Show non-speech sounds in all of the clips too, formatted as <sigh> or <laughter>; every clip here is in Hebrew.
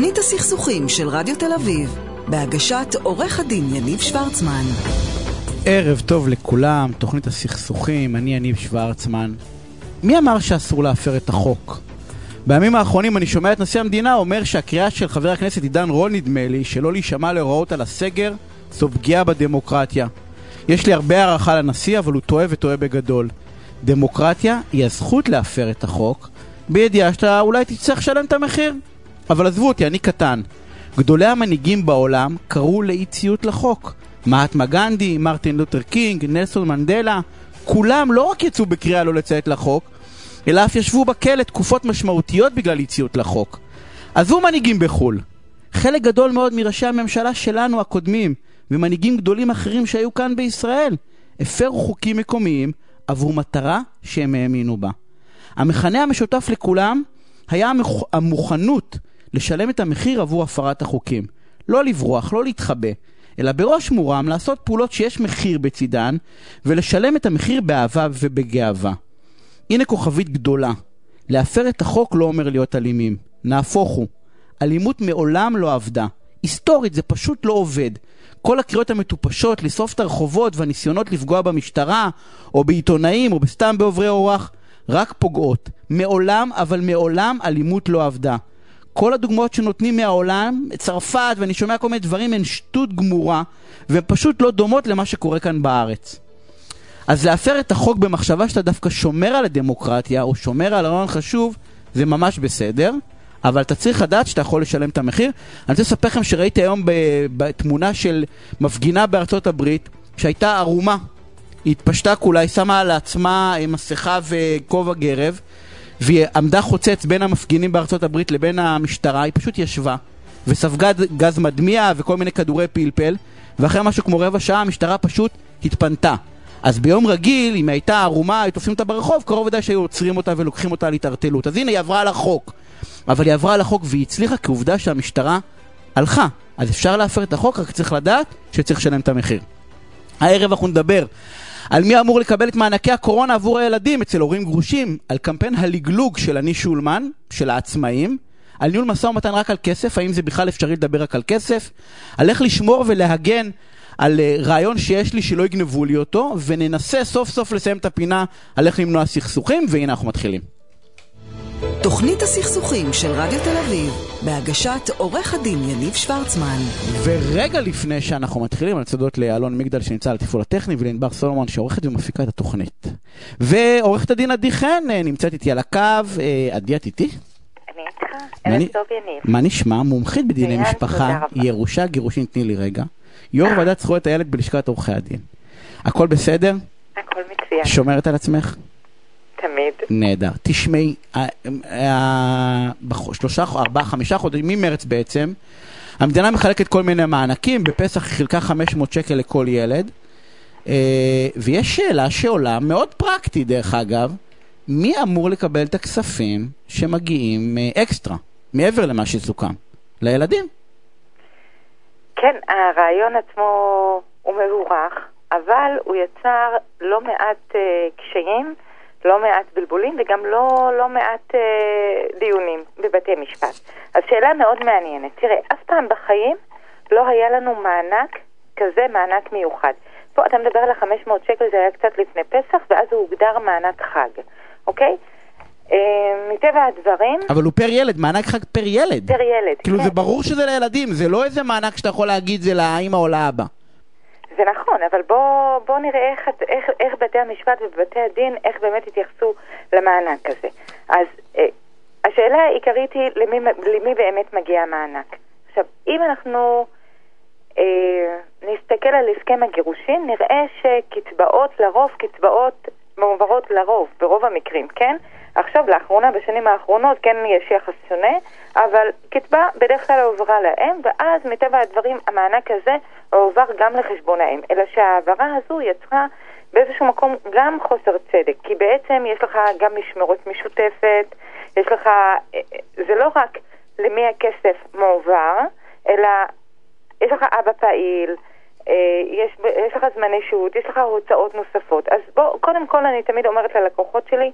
תוכנית הסכסוכים של רדיו תל אביב, בהגשת עורך הדין יניב שוורצמן. ערב טוב לכולם, תוכנית הסכסוכים, אני יניב שוורצמן. מי אמר שאסור להפר את החוק? בימים האחרונים אני שומע את נשיא המדינה אומר שהקריאה של חבר הכנסת עידן רול, נדמה לי, שלא להישמע להוראות על הסגר, זו פגיעה בדמוקרטיה. יש לי הרבה הערכה לנשיא, אבל הוא טועה וטועה בגדול. דמוקרטיה היא הזכות להפר את החוק, בידיעה שאתה אולי תצטרך לשלם את המחיר. אבל עזבו אותי, אני קטן. גדולי המנהיגים בעולם קראו לאי ציות לחוק. מהטמה גנדי, מרטין לותר קינג, נלסון מנדלה, כולם לא רק יצאו בקריאה לא לציית לחוק, אלא אף ישבו בכלא תקופות משמעותיות בגלל אי ציות לחוק. עזבו מנהיגים בחו"ל. חלק גדול מאוד מראשי הממשלה שלנו הקודמים, ומנהיגים גדולים אחרים שהיו כאן בישראל, הפרו חוקים מקומיים עבור מטרה שהם האמינו בה. המכנה המשותף לכולם היה המוכנות לשלם את המחיר עבור הפרת החוקים. לא לברוח, לא להתחבא, אלא בראש מורם לעשות פעולות שיש מחיר בצידן, ולשלם את המחיר באהבה ובגאווה. הנה כוכבית גדולה. להפר את החוק לא אומר להיות אלימים. נהפוך הוא. אלימות מעולם לא עבדה. היסטורית זה פשוט לא עובד. כל הקריאות המטופשות לשרוף את הרחובות והניסיונות לפגוע במשטרה, או בעיתונאים, או בסתם בעוברי אורח, רק פוגעות. מעולם, אבל מעולם אלימות לא עבדה. כל הדוגמאות שנותנים מהעולם, צרפת, ואני שומע כל מיני דברים, הן שטות גמורה, והן פשוט לא דומות למה שקורה כאן בארץ. אז להפר את החוק במחשבה שאתה דווקא שומר על הדמוקרטיה, או שומר על הרעיון חשוב, זה ממש בסדר, אבל אתה צריך לדעת שאתה יכול לשלם את המחיר. אני רוצה לספר לכם שראיתי היום בתמונה של מפגינה בארצות הברית, שהייתה ערומה. היא התפשטה כולה, היא שמה על עצמה אה, מסכה וכובע גרב, והיא עמדה חוצץ בין המפגינים בארצות הברית לבין המשטרה, היא פשוט ישבה וספגה גז מדמיע וכל מיני כדורי פלפל, ואחרי משהו כמו רבע שעה המשטרה פשוט התפנתה. אז ביום רגיל, אם הייתה ערומה, היו תופסים אותה ברחוב, קרוב ודאי שהיו עוצרים אותה ולוקחים אותה להתערטלות. אז הנה, היא עברה על החוק. אבל היא עברה על החוק והיא הצליחה כעובדה שהמשטרה הלכה. אז אפשר להפר את החוק, רק צריך לדעת שצריך לשלם את המחיר. הערב אנחנו נדבר על מי אמור לקבל את מענקי הקורונה עבור הילדים אצל הורים גרושים, על קמפיין הלגלוג של אני שולמן, של העצמאים, על ניהול משא ומתן רק על כסף, האם זה בכלל אפשרי לדבר רק על כסף, על איך לשמור ולהגן על uh, רעיון שיש לי שלא יגנבו לי אותו, וננסה סוף סוף לסיים את הפינה על איך למנוע סכסוכים, והנה אנחנו מתחילים. תוכנית הסכסוכים של רדיו תל אביב, בהגשת עורך הדין יניב שוורצמן. ורגע לפני שאנחנו מתחילים, אני רוצה להודות לאלון מגדל שנמצא על התפעול הטכני ולענבר סולומון שעורכת ומפיקה את התוכנית. ועורכת הדין עדי חן אה, נמצאת איתי על הקו, אה, עדי את איתי? אני איתך, ערב טוב יניב. מה נשמע? מומחית בדיני משפחה, ירושה, גירושין, תני לי רגע. יו"ר ועדת זכויות הילד בלשכת עורכי הדין. הכל בסדר? הכל מצוין. שומרת על עצמך? תמיד. נהדר. תשמעי, בשלושה, ארבעה, חמישה חודשים, ממרץ בעצם, המדינה מחלקת כל מיני מענקים, בפסח היא חילקה 500 שקל לכל ילד, אה, ויש שאלה שעולה, מאוד פרקטית דרך אגב, מי אמור לקבל את הכספים שמגיעים אה, אקסטרה, מעבר למה שסוכם? לילדים. כן, הרעיון עצמו הוא מבורך, אבל הוא יצר לא מעט uh, קשיים. לא מעט בלבולים וגם לא, לא מעט אה, דיונים בבתי משפט. אז שאלה מאוד מעניינת. תראה, אף פעם בחיים לא היה לנו מענק כזה, מענק מיוחד. פה אתה מדבר על ה-500 שקל, זה היה קצת לפני פסח, ואז הוא הוגדר מענק חג, אוקיי? אה, מטבע הדברים... אבל הוא פר ילד, מענק חג פר ילד. פר ילד, כאילו כן. זה ברור שזה לילדים, זה לא איזה מענק שאתה יכול להגיד זה לאמא או לאבא. זה נכון, אבל בואו בוא נראה איך, איך, איך בתי המשפט ובתי הדין, איך באמת התייחסו למענק הזה. אז אה, השאלה העיקרית היא למי, למי באמת מגיע המענק. עכשיו, אם אנחנו אה, נסתכל על הסכם הגירושין, נראה שקצבאות לרוב, קצבאות מועברות לרוב, ברוב המקרים, כן? עכשיו, לאחרונה, בשנים האחרונות, כן יש יחס שונה, אבל קצבה בדרך כלל הועברה לאם, ואז מטבע הדברים המענק הזה הועבר גם לחשבון האם. אלא שההעברה הזו יצרה באיזשהו מקום גם חוסר צדק, כי בעצם יש לך גם משמרות משותפת, יש לך, זה לא רק למי הכסף מועבר, אלא יש לך אבא פעיל, אה, יש, יש לך זמני שהות, יש לך הוצאות נוספות. אז בוא, קודם כל אני תמיד אומרת ללקוחות שלי,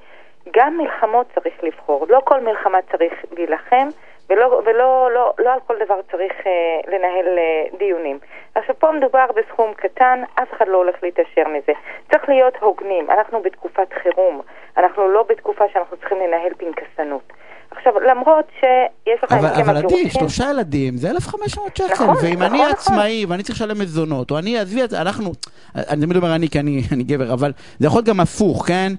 גם מלחמות צריך לבחור. לא כל מלחמה צריך להילחם, ולא, ולא לא, לא על כל דבר צריך אה, לנהל אה, דיונים. עכשיו פה מדובר בסכום קטן, אף אחד לא הולך להתעשר מזה. צריך להיות הוגנים, אנחנו בתקופת חירום, אנחנו לא בתקופה שאנחנו צריכים לנהל פנקסנות. עכשיו, למרות שיש לך אבל, אבל עדי, הגירושין- שלושה ילדים זה 1,500 שקל, נכון, ואם נכון, אני נכון. עצמאי ואני צריך לשלם מזונות, או אני, עזבי את זה, אנחנו, אני תמיד אומר אני כי אני, אני גבר, אבל זה יכול להיות גם הפוך, כן?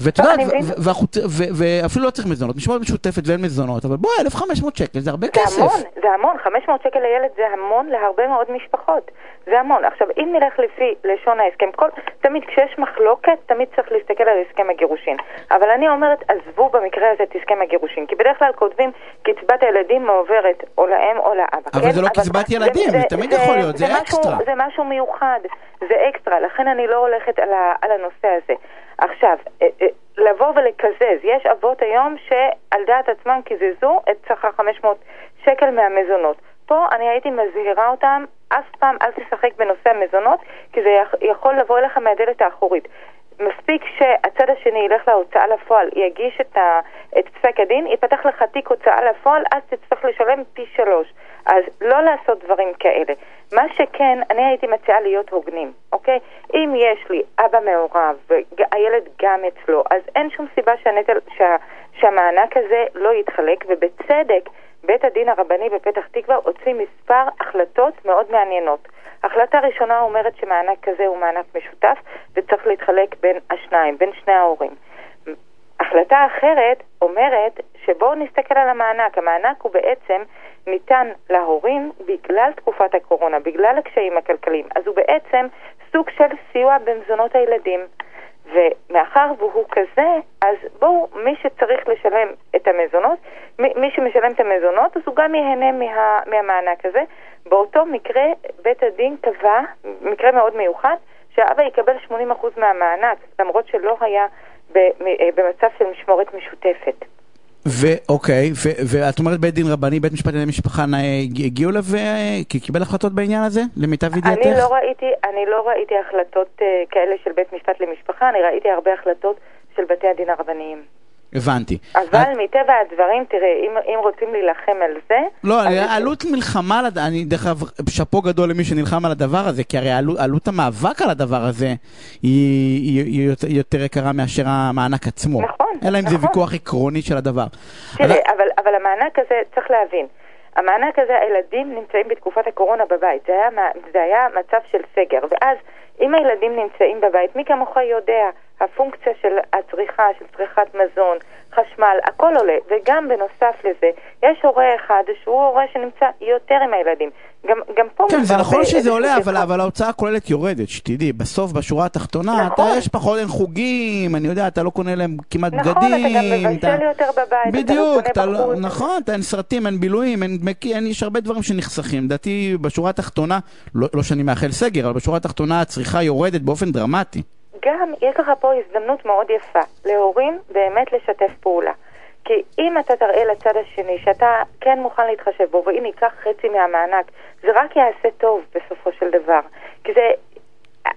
ואת לא, יודעת, ואפילו לא צריך מזונות, משמורת משותפת ואין מזונות, אבל בואי, 1,500 שקל זה הרבה זה כסף. המון, זה המון, 500 שקל לילד זה המון להרבה מאוד משפחות. זה המון. עכשיו, אם נלך לפי לשון ההסכם, כל, תמיד כשיש מחלוקת, תמיד צריך להסתכל על הסכם הגירושין. אבל אני אומרת, עזבו במקרה הזה את הסכם הגירושין, כי בדרך כלל כותבים קצבת הילדים מועברת או לאם או לאבא. אבל כן? זה לא קצבת ילדים, זה תמיד יכול להיות, זה משהו- אקסטרה. זה משהו מיוחד, זה אקסטרה, לכן אני לא הולכת על, ה, על הנושא הזה. עכשיו, אה, אה, לבוא ולקזז, יש אבות היום שעל דעת עצמם קיזזו את שכר 500 שקל מהמזונות. פה אני הייתי מזהירה אותם, אף פעם אל תשחק בנושא המזונות, כי זה יכ- יכול לבוא אליך מהדלת האחורית. מספיק שהצד השני ילך להוצאה לפועל, יגיש את, ה, את פסק הדין, ייפתח לך תיק הוצאה לפועל, אז תצטרך לשלם פי שלוש. אז לא לעשות דברים כאלה. מה שכן, אני הייתי מציעה להיות הוגנים, אוקיי? אם יש לי אבא מעורב והילד גם אצלו, אז אין שום סיבה שהנטל, שה, שהמענק הזה לא יתחלק, ובצדק בית הדין הרבני בפתח תקווה הוציא מספר החלטות מאוד מעניינות. החלטה ראשונה אומרת שמענק כזה הוא מענק משותף וצריך להתחלק בין השניים, בין שני ההורים. החלטה אחרת אומרת שבואו נסתכל על המענק. המענק הוא בעצם ניתן להורים בגלל תקופת הקורונה, בגלל הקשיים הכלכליים. אז הוא בעצם סוג של סיוע במזונות הילדים. ומאחר והוא כזה, אז בואו, מי שצריך לשלם את המזונות, מי, שמשלם את המזונות, אז הוא גם ייהנה מה, מהמענק הזה. באותו מקרה, בית הדין קבע, מקרה מאוד מיוחד, שהאבא יקבל 80% מהמענק, למרות שלא היה אה, במצב של משמורת משותפת. ואוקיי, ואת אומרת בית דין רבני, בית משפט לענייני משפחה אה, הגיעו אליו, אה, כי קיבל החלטות בעניין הזה, למיטב ידיעתך? אני לא ראיתי, אני לא ראיתי החלטות uh, כאלה של בית משפט למשפחה, אני ראיתי הרבה החלטות של בתי הדין הרבניים. הבנתי. אבל את- מטבע הדברים, תראה, אם, אם רוצים להילחם על זה... לא, אז- עלות מלחמה, לד- אני דרך אגב, שאפו גדול למי שנלחם על הדבר הזה, כי הרי עלות, עלות המאבק על הדבר הזה היא, היא, היא יותר, יותר יקרה מאשר המענק עצמו. נכון, אלא אם זה נכון. ויכוח עקרוני של הדבר. תראה, אבל- אבל, אבל המענק הזה, צריך להבין, המענק הזה, הילדים נמצאים בתקופת הקורונה בבית, זה היה, זה היה מצב של סגר, ואז אם הילדים נמצאים בבית, מי כמוך יודע, הפונקציה של הצריכה, של צריכת מזון, חשמל, הכל עולה, וגם בנוסף לזה, יש הורה אחד שהוא הורה שנמצא יותר עם הילדים. גם, גם פה כן, זה נכון שזה עולה, אבל. אבל ההוצאה הכוללת יורדת, שתדעי, בסוף, בשורה התחתונה, אתה, נכון. יש פחות, אין חוגים, אני יודע, אתה לא קונה להם כמעט נכון, בגדים. אתה גם מבשל יותר בבית, אתה לא בדיוק, קונה אתה לא, בחוץ. נכון, אתה אין סרטים, אין בילויים, אין דמי אין, יש הרבה דברים שנחסכים. לדעתי, בשורה התחתונה, לא, לא שאני מאחל סגר, אבל בשורה התחתונה הצריכה יורדת באופן דרמטי. גם יש לך פה הזדמנות מאוד יפה להורים באמת לשתף פעולה. כי אם אתה תראה לצד השני שאתה כן מוכן להתחשב בו, והנה ייקח חצי מהמענק, זה רק יעשה טוב בסופו של דבר. כי זה,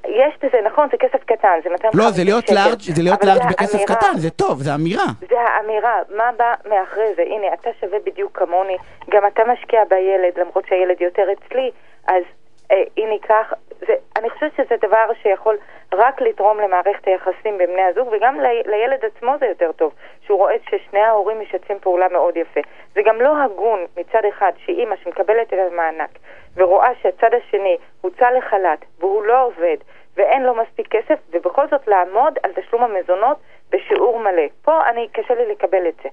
יש בזה, נכון, זה כסף קטן, זה 250 לא, זה להיות שקל, לארג' זה להיות לארג' בכסף האמירה. קטן, זה טוב, זה אמירה. זה האמירה, מה בא מאחרי זה? הנה, אתה שווה בדיוק כמוני, גם אתה משקיע בילד, למרות שהילד יותר אצלי, אז אה, הנה זה, אני חושבת שזה דבר שיכול רק לתרום למערכת היחסים בין בני הזוג, וגם לי, לילד עצמו זה יותר טוב, שהוא רואה ששני ההורים משתפים פעולה מאוד יפה. זה גם לא הגון מצד אחד שאימא שמקבלת את המענק ורואה שהצד השני הוצא לחל"ת והוא לא עובד ואין לו מספיק כסף, ובכל זאת לעמוד על תשלום המזונות בשיעור מלא. פה אני, קשה לי לקבל את זה.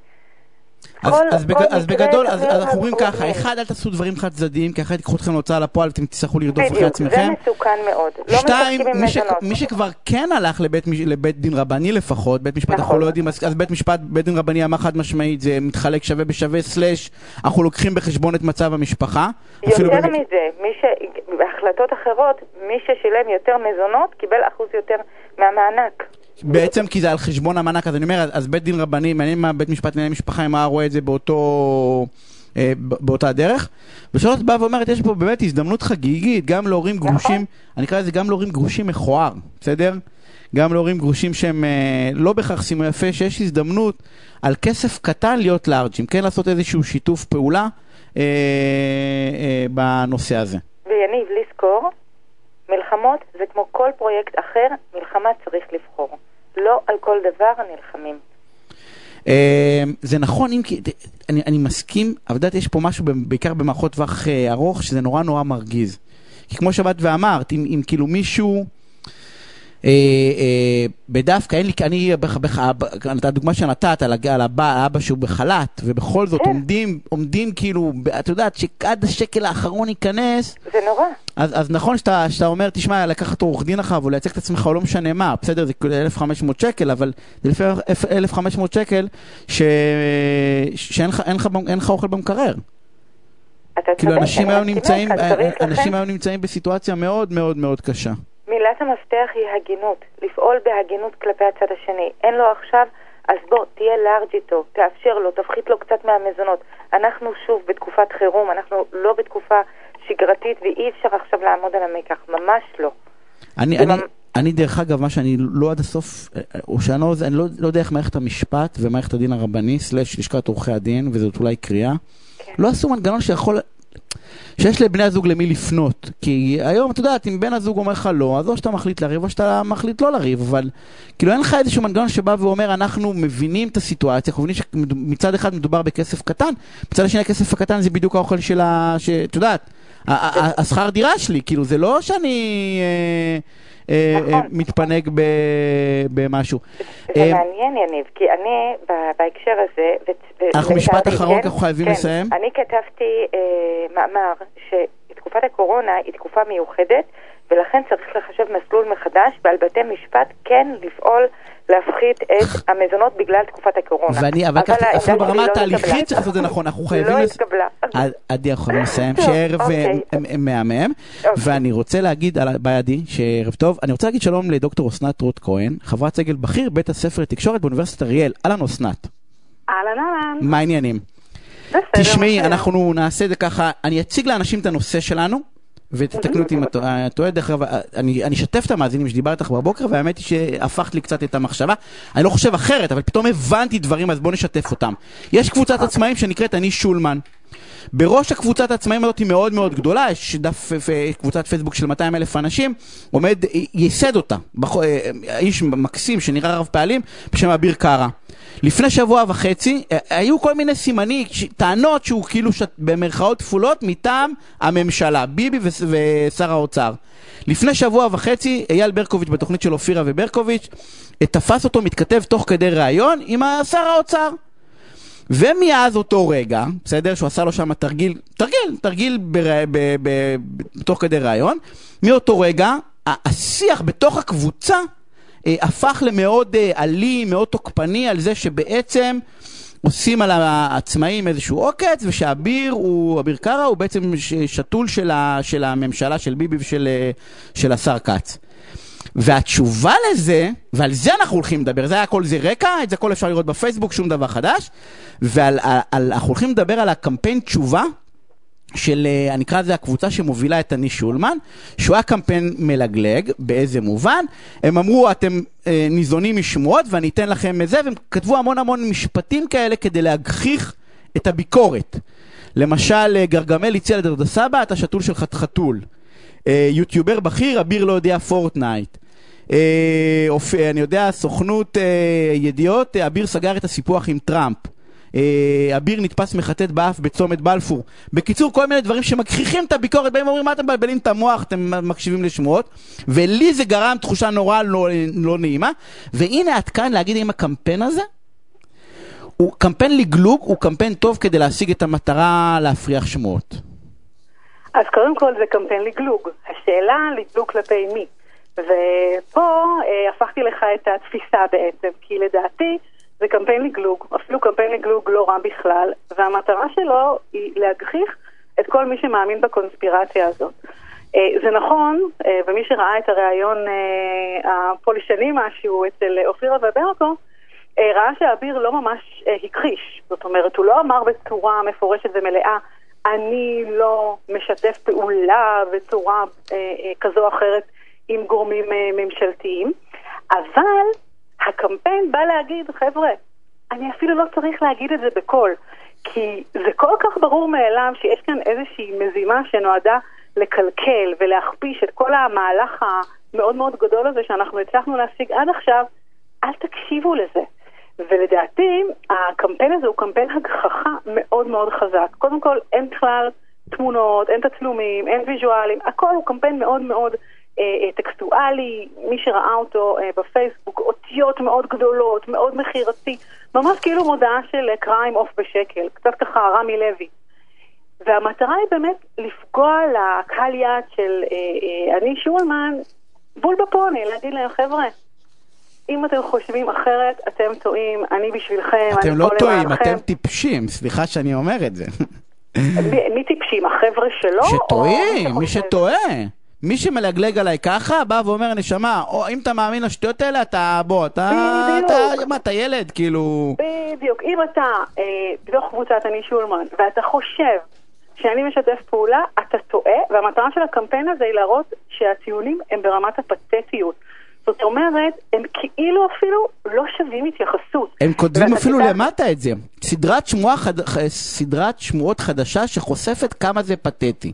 אז, אז, בג, אז בגדול, אז, אנחנו אומרים ככה, הוגנים. אחד, אל תעשו דברים חד צדדיים, כי אחרת ייקחו אתכם להוצאה לפועל ואתם תצטרכו לרדוף אחרי בדיוק, זה עצמכם. מסוכן מאוד. לא שתיים, מי, ש... מי שכבר כן הלך לבית, לבית דין רבני לפחות, בית משפט אנחנו נכון. לא יודעים, אז, אז בית משפט, בית דין רבני אמר חד משמעית, זה מתחלק שווה בשווה, סלאש, אנחנו לוקחים בחשבון את מצב המשפחה. יותר במק- מזה, מי ש... בהחלטות אחרות, מי ששילם יותר מזונות קיבל אחוז יותר מהמענק. בעצם כי זה על חשבון המענק, אז אני אומר, אז בית דין רבני, מעניין מה בית משפט לענייני משפחה, אם היה רואה את זה באותו... אה, באותה דרך. ושלוש באה ואומרת, יש פה באמת הזדמנות חגיגית, גם להורים נכון. גרושים, אני אקרא לזה גם להורים גרושים מכוער, בסדר? גם להורים גרושים שהם אה, לא בהכרח שימו יפה, שיש הזדמנות על כסף קטן להיות לארג'ים, כן לעשות איזשהו שיתוף פעולה אה, אה, בנושא הזה. ויניב, לזכור, מלחמות זה כמו כל פרויקט אחר, מלחמה צריך לבחור. לא על כל דבר נלחמים. אה, זה נכון, אם כי, אני, אני מסכים, אבל יודעת, יש פה משהו בעיקר במערכות טווח אה, ארוך, שזה נורא נורא מרגיז. כי כמו שבאת ואמרת, אם, אם כאילו מישהו... אה, אה, בדווקא אין לי, אני, את הדוגמה שנתת על האבא שהוא בחל"ת, ובכל זאת כן. עומדים, עומדים כאילו, את יודעת שעד השקל האחרון ייכנס. זה נורא. אז, אז נכון שאתה, שאתה אומר, תשמע, לקחת עורך דין אחריו, או לייצג את עצמך, או לא משנה מה, בסדר, זה 1,500 כאילו שקל, אבל זה לפי 1,500 שקל ש... שאין לך, אין לך, אין לך אוכל במקרר. כאילו אנשים אנשים היום נמצאים בסיטואציה מאוד מאוד מאוד קשה. מילת המפתח היא הגינות, לפעול בהגינות כלפי הצד השני. אין לו עכשיו, אז בוא, תהיה לארג' איתו, תאפשר לו, תפחית לו קצת מהמזונות. אנחנו שוב בתקופת חירום, אנחנו לא בתקופה שגרתית ואי אפשר עכשיו לעמוד על המקח, ממש לא. אני, אני, אני דרך אגב, מה שאני לא עד הסוף, או שאני לא, אני לא, לא יודע איך מערכת המשפט ומערכת הדין הרבני, סלש לשכת עורכי הדין, וזאת אולי קריאה, כן. לא עשו מנגנון שיכול שיש לבני הזוג למי לפנות. כי היום, את יודעת, אם בן הזוג אומר לך לא, אז או שאתה מחליט לריב או שאתה מחליט לא לריב, אבל כאילו אין לך איזשהו מנגנון שבא ואומר, אנחנו מבינים את הסיטואציה, אנחנו מבינים שמצד אחד מדובר בכסף קטן, מצד השני הכסף הקטן זה בדיוק האוכל של ה... את יודעת, השכר דירה שלי, כאילו זה לא שאני... אה, אה, נכון. מתפנק במשהו. זה אה, מעניין, יניב, כי אני בהקשר הזה... אנחנו משפט אחרון, כי אנחנו חייבים כן, לסיים. אני כתבתי אה, מאמר שתקופת הקורונה היא תקופה מיוחדת, ולכן צריך לחשב מסלול מחדש, ועל בתי משפט כן לפעול להפחית את המזונות בגלל תקופת הקורונה. ואני, אבל ככה, אפילו ברמה לא התהליכית צריך לעשות את זה נכון, אנחנו חייבים... לא התקבלה. עדי, אנחנו יכולים לסיים, שערב אוקיי. מהמם, אוקיי. ואני רוצה להגיד, בידי, שערב טוב, אני רוצה להגיד שלום לדוקטור אסנת רות כהן, חברת סגל בכיר, בית הספר לתקשורת באוניברסיטת אריאל. אהלן אסנת. אהלן אהלן. מה העניינים? בסדר. תשמעי, אנחנו נעשה את זה ככה, אני אציג לאנשים את הנושא שלנו. ותתקנו אותי אם את טועה, דרך אגב, אני אשתף את המאזינים שדיברתי איתך בבוקר, והאמת היא שהפכת לי קצת את המחשבה. אני לא חושב אחרת, אבל פתאום הבנתי דברים, אז בואו נשתף אותם. יש קבוצת עצמאים שנקראת אני שולמן. בראש הקבוצת העצמאים הזאת היא מאוד מאוד גדולה, יש דף, קבוצת פייסבוק של 200 אלף אנשים, עומד, ייסד אותה, אה, איש מקסים שנראה רב פעלים, בשם אביר קארה. לפני שבוע וחצי אה, היו כל מיני סימנים, טענות שהוא כאילו שת, במרכאות כפולות מטעם הממשלה, ביבי ושר האוצר. לפני שבוע וחצי אייל ברקוביץ' בתוכנית של אופירה וברקוביץ' תפס אותו מתכתב תוך כדי ראיון עם שר האוצר. ומאז אותו רגע, בסדר, שהוא עשה לו שם תרגיל, תרגיל, תרגיל בר, ב, ב, ב, תוך כדי ראיון, מאותו רגע השיח בתוך הקבוצה אה, הפך למאוד אה, אלים, מאוד תוקפני על זה שבעצם עושים על העצמאים איזשהו עוקץ, ושאביר הוא, אביר קארה הוא בעצם שתול של, ה, של הממשלה, של ביבי ושל אה, של השר כץ. והתשובה לזה, ועל זה אנחנו הולכים לדבר, זה היה כל זה רקע, את זה הכל אפשר לראות בפייסבוק, שום דבר חדש, ואנחנו הולכים לדבר על הקמפיין תשובה של, אה, אני אקרא לזה הקבוצה שמובילה את אני שולמן, שהוא היה קמפיין מלגלג, באיזה מובן? הם אמרו, אתם אה, ניזונים משמועות ואני אתן לכם את זה, והם כתבו המון המון משפטים כאלה כדי להגחיך את הביקורת. למשל, אה, גרגמל הציע לדרדה סבא, אתה שתול של חתול. אה, יוטיובר בכיר, אביר לא יודע פורטנייט. אה, אופ... אני יודע, סוכנות אה, ידיעות, אה, אביר סגר את הסיפוח עם טראמפ. אה, אביר נתפס מחטט באף בצומת בלפור. בקיצור, כל מיני דברים שמגחיכים את הביקורת, באים ואומרים, מה אתם מבלבלים את המוח, אתם מקשיבים לשמועות, ולי זה גרם תחושה נורא לא, לא נעימה, והנה עד כאן להגיד אם הקמפיין הזה, הוא קמפיין לגלוג, הוא קמפיין טוב כדי להשיג את המטרה להפריח שמועות. אז קודם כל זה קמפיין לגלוג. השאלה, לגלוג כלפי מי. ופה אה, הפכתי לך את התפיסה בעצם, כי לדעתי זה קמפיין לגלוג, אפילו קמפיין לגלוג לא רע בכלל, והמטרה שלו היא להגחיך את כל מי שמאמין בקונספירציה הזאת. אה, זה נכון, אה, ומי שראה את הריאיון אה, הפולשני משהו אצל אופירה וברקו, ראה שאביר לא ממש הכחיש. זאת אומרת, הוא לא אמר בצורה מפורשת ומלאה, אני לא משתף פעולה בצורה כזו או אחרת עם גורמים ממשלתיים. אבל הקמפיין בא להגיד, חבר'ה, אני אפילו לא צריך להגיד את זה בקול, כי זה כל כך ברור מאליו שיש כאן איזושהי מזימה שנועדה לקלקל ולהכפיש את כל המהלך המאוד מאוד גדול הזה שאנחנו הצלחנו להשיג עד עכשיו, אל תקשיבו לזה. ולדעתי, הקמפיין הזה הוא קמפיין הגחכה מאוד מאוד חזק. קודם כל, אין בכלל תמונות, אין תצלומים, אין ויז'ואלים, הכל הוא קמפיין מאוד מאוד טקסטואלי, מי שראה אותו אה, בפייסבוק, אותיות מאוד גדולות, מאוד מכירתי, ממש כאילו מודעה של קריים אוף בשקל, קצת ככה רמי לוי. והמטרה היא באמת לפגוע לקהל יעד של אה, אה, אני שולמן בול בפוני, להגיד להם, חבר'ה, אם אתם חושבים אחרת, אתם טועים, אני בשבילכם, אתם לא טועים. אתם טיפשים, סליחה שאני אומר את זה. מי, טיפשים, החבר'ה שלו? שטועים, מי? שטועה. מי שמלגלג עליי ככה, בא ואומר, נשמה, או אם אתה מאמין לשטויות האלה, אתה, בוא, אתה, בדיוק. אתה, מה, אתה ילד, כאילו... בדיוק. אם אתה אה, בתוך קבוצת אני שולמן, ואתה חושב שאני משתף פעולה, אתה טועה, והמטרה של הקמפיין הזה היא להראות שהציונים הם ברמת הפתטיות. זאת אומרת, הם כאילו אפילו לא שווים התייחסות. הם כותבים אפילו תדע- למטה את זה. סדרת, שמועה חד... סדרת שמועות חדשה שחושפת כמה זה פתטי.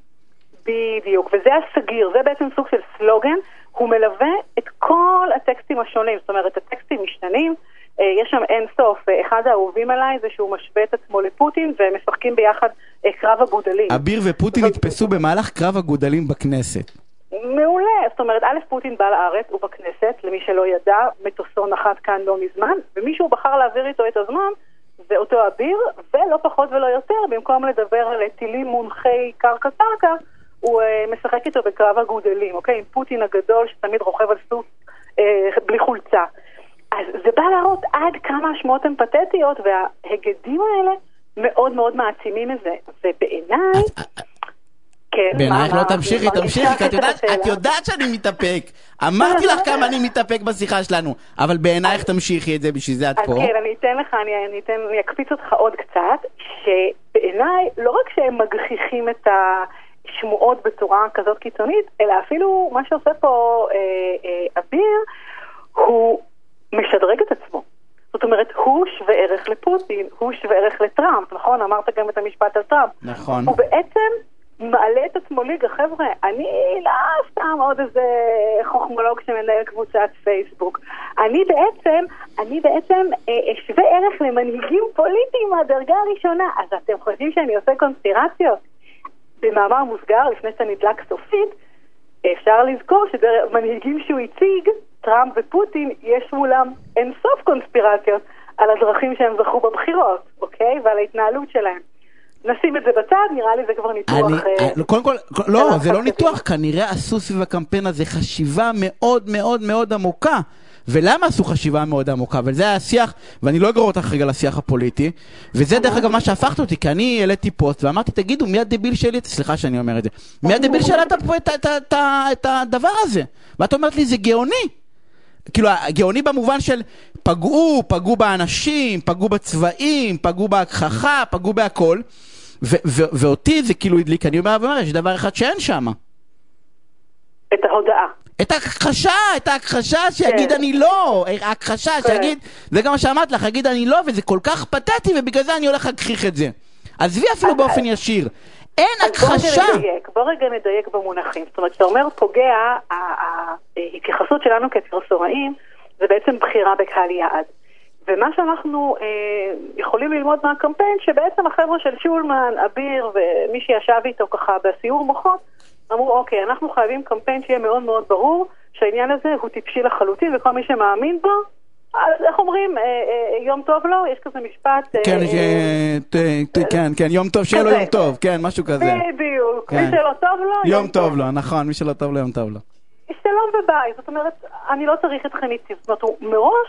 בדיוק, וזה הסגיר, זה בעצם סוג של סלוגן, הוא מלווה את כל הטקסטים השונים, זאת אומרת, הטקסטים משתנים, אה, יש שם אין סוף, אה, אחד האהובים עליי זה שהוא משווה את עצמו לפוטין והם משחקים ביחד אה, קרב הגודלים. אביר ופוטין נתפסו במהלך קרב הגודלים בכנסת. מעולה, זאת אומרת, א', פוטין בא לארץ, הוא בכנסת, למי שלא ידע, מטוסו נחת כאן לא מזמן, ומישהו בחר להעביר איתו את הזמן, זה אותו אביר, ולא פחות ולא יותר, במקום לדבר על טילים מונחי קרקע-קרקע, הוא אה, משחק איתו בקרב הגודלים, אוקיי? עם פוטין הגדול שתמיד רוכב על סוס אה, בלי חולצה. אז זה בא להראות עד כמה השמועות הן פתטיות, וההיגדים האלה מאוד מאוד מעצימים את זה. ובעיניי... כן, בעינייך לא תמשיכי, תמשיכי, כי את יודעת- את. יודעת שאני מתאפק. אמרתי לך כמה אני מתאפק בשיחה שלנו, אבל בעינייך תמשיכי את זה, בשביל זה את אז פה. כן, אני אתן לך, אני, אני, אתן, אני אקפיץ אותך עוד קצת, שבעיניי, לא רק שהם מגחיכים את השמועות בצורה כזאת קיצונית, אלא אפילו מה שעושה פה אה, אה, אביר, הוא משדרג את עצמו. זאת אומרת, הוא שווה ערך לפוטין, הוא שווה ערך לטראמפ, נכון? אמרת גם את המשפט על טראמפ. נכון. הוא בעצם מעלה את עצמו ליגה, חבר'ה, אני לא סתם עוד איזה חוכמולוג שמנהל קבוצת פייסבוק. אני בעצם, אני בעצם אה, אשווה ערך למנהיגים פוליטיים מהדרגה הראשונה. אז אתם חושבים שאני עושה קונספירציות? במאמר מוסגר, לפני שאתה נדלק סופית, אפשר לזכור שמנהיגים שהוא הציג, טראמפ ופוטין, יש מולם אינסוף קונספירציות על הדרכים שהם זכו בבחירות, אוקיי? ועל ההתנהלות שלהם. נשים את זה בצד, נראה לי זה כבר ניתוח... אני, אה, אה, קודם כל, לא, זה לא. ניתוח, כנראה עשו סביב הקמפיין הזה חשיבה מאוד מאוד מאוד עמוקה. ולמה עשו חשיבה מאוד עמוקה? וזה היה השיח, ואני לא אגרור אותך רגע לשיח הפוליטי, וזה דרך אגב מה שהפכת אותי, כי אני העליתי פוסט ואמרתי, תגידו, מי הדביל שלי, סליחה שאני אומר את זה, מי הדביל שהעלה את הדבר הזה? ואת אומרת לי, זה גאוני. כאילו, גאוני במובן של פגעו, פגעו באנשים, פגעו בצבעים, פגעו בהגחכה, פגעו בהכל. ואותי זה כאילו הדליק, אני אומר, יש דבר אחד שאין שם. את ההודעה. את ההכחשה, את ההכחשה שיגיד כן. אני לא, ההכחשה כן. שיגיד, זה גם מה שאמרת לך, יגיד אני לא, וזה כל כך פתטי, ובגלל זה אני הולך להגחיך את זה. עזבי אפילו באופן ישיר. אין אז בוא הכחשה. רגע נדייק, בוא רגע נדייק במונחים. זאת אומרת, כשאתה אומר פוגע, ההתייחסות שלנו כפרסומאים זה בעצם בחירה בקהל יעד. ומה שאנחנו אה, יכולים ללמוד מהקמפיין, שבעצם החבר'ה של שולמן, אביר ומי שישב איתו ככה בסיור מוחות, אמרו, אוקיי, אנחנו חייבים קמפיין שיהיה מאוד מאוד ברור שהעניין הזה הוא טיפשי לחלוטין, וכל מי שמאמין בו, אז איך אומרים, אה, אה, יום טוב לו, יש כזה משפט... אה, כן, אה, אה, ת- ת- כן, כן, יום טוב, שיהיה לו. יום טוב, כן, משהו כזה. בדיוק, כן. מי שלא טוב לו, יום טוב לו, נכון, מי שלא טוב לו, יום טוב לו. שלום וביי, זאת אומרת, אני לא צריך אתכם איתי, זאת אומרת, הוא מראש